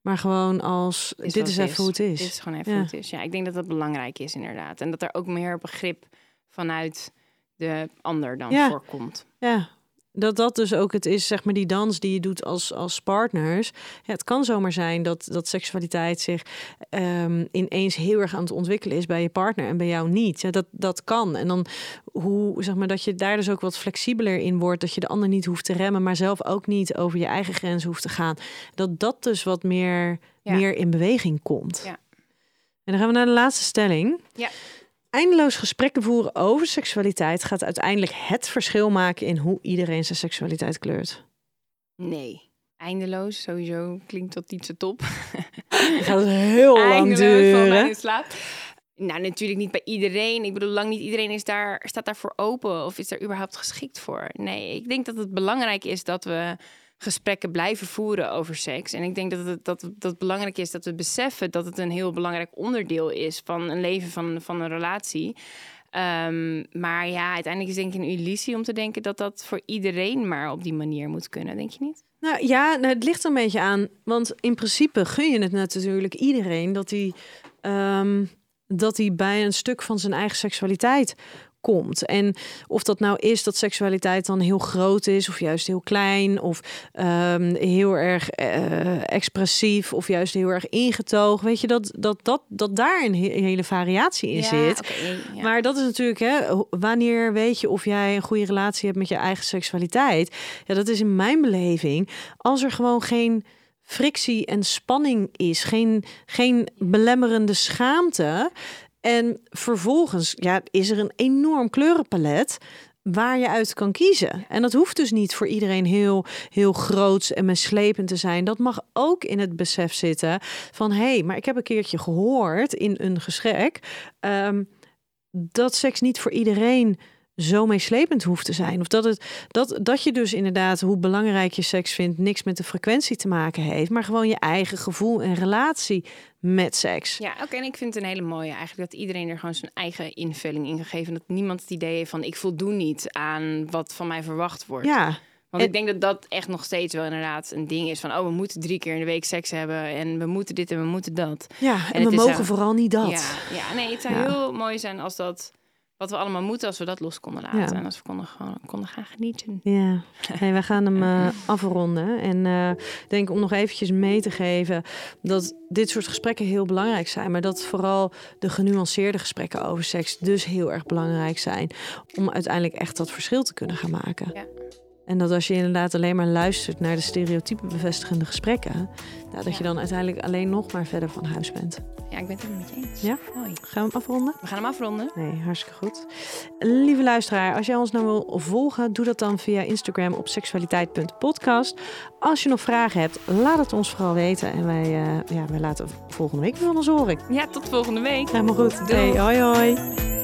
Maar gewoon als, Is dit is even hoe het is. Dit is gewoon even Ja. hoe het is. Ja, ik denk dat dat belangrijk is inderdaad. En dat er ook meer begrip vanuit de ander dan Ja. voorkomt. Ja, dat dat dus ook het is, zeg maar, die dans die je doet als, als partners. Ja, het kan zomaar zijn dat, dat seksualiteit zich ehm, ineens heel erg aan het ontwikkelen is bij je partner en bij jou niet. Ja, dat, dat kan. En dan hoe, zeg maar, dat je daar dus ook wat flexibeler in wordt. Dat je de ander niet hoeft te remmen, maar zelf ook niet over je eigen grenzen hoeft te gaan. Dat dat dus wat meer, Ja. meer in beweging komt. Ja. En dan gaan we naar de laatste stelling. Ja. Eindeloos gesprekken voeren over seksualiteit gaat uiteindelijk het verschil maken in hoe iedereen zijn seksualiteit kleurt. Nee. Eindeloos, sowieso klinkt dat niet zo top. Het gaat heel lang Eindeloos duren. slaap. Nou, natuurlijk niet bij iedereen. Ik bedoel, lang niet iedereen is daar, staat daarvoor open of is daar überhaupt geschikt voor. Nee, ik denk dat het belangrijk is dat we gesprekken blijven voeren over seks. En ik denk dat het, dat, dat belangrijk is dat we beseffen dat het een heel belangrijk onderdeel is van een leven, van, van een relatie. Ehm, maar ja, uiteindelijk is denk ik een illusie om te denken dat dat voor iedereen maar op die manier moet kunnen, denk je niet? Nou ja, nou, het ligt er een beetje aan. Want in principe gun je het natuurlijk iedereen dat hij, ehm, dat hij bij een stuk van zijn eigen seksualiteit komt. En of dat nou is dat seksualiteit dan heel groot is, of juist heel klein, of ehm, heel erg eh, expressief, of juist heel erg ingetogen. Weet je dat, dat, dat, dat daar een he- hele variatie in zit. ja. Maar dat is natuurlijk, hè, wanneer weet je of jij een goede relatie hebt met je eigen seksualiteit? Ja, dat is in mijn beleving als er gewoon geen frictie en spanning is, geen, geen belemmerende schaamte. En vervolgens ja, is er een enorm kleurenpalet waar je uit kan kiezen. En dat hoeft dus niet voor iedereen heel, heel groots en meeslepend te zijn. Dat mag ook in het besef zitten van... hé, hey, maar ik heb een keertje gehoord in een gesprek... ehm, dat seks niet voor iedereen zo meeslepend hoeft te zijn. Of dat, het, dat, dat je dus inderdaad, hoe belangrijk je seks vindt, niks met de frequentie te maken heeft, maar gewoon je eigen gevoel en relatie met seks. Ja, oké. En ik vind het een hele mooie eigenlijk dat iedereen er gewoon zijn eigen invulling in gegeven. En dat niemand het idee heeft van ik voldoen niet aan wat van mij verwacht wordt. Ja, Want ik denk dat dat echt nog steeds wel inderdaad een ding is van oh, we moeten drie keer in de week seks hebben en we moeten dit en we moeten dat. ja. en, we mogen vooral niet dat. Ja, ja, nee, het zou Ja. heel mooi zijn als dat wat we allemaal moeten, als we dat los konden laten Ja. en als we konden, gewoon, konden gaan genieten. Ja, hey, wij gaan hem [LAUGHS] eh, afronden. En ik denk om nog eventjes mee te geven dat dit soort gesprekken heel belangrijk zijn. Maar dat vooral de genuanceerde gesprekken over seks dus heel erg belangrijk zijn. Om uiteindelijk echt dat verschil te kunnen gaan maken. Ja. En dat als je inderdaad alleen maar luistert naar de stereotype bevestigende gesprekken, nou, dat je dan uiteindelijk alleen nog maar verder van huis bent. Ja, ik ben het helemaal met je eens. Ja? Mooi. Gaan we hem afronden? We gaan hem afronden. Nee, hartstikke goed. Lieve luisteraar, als jij ons nou wil volgen, doe dat dan via Instagram op seksualiteit.podcast. Als je nog vragen hebt, laat het ons vooral weten. En wij, eh, ja, wij laten volgende week weer van ons horen. Ja, tot volgende week. Helemaal goed. Doeg. Hey, hoi hoi.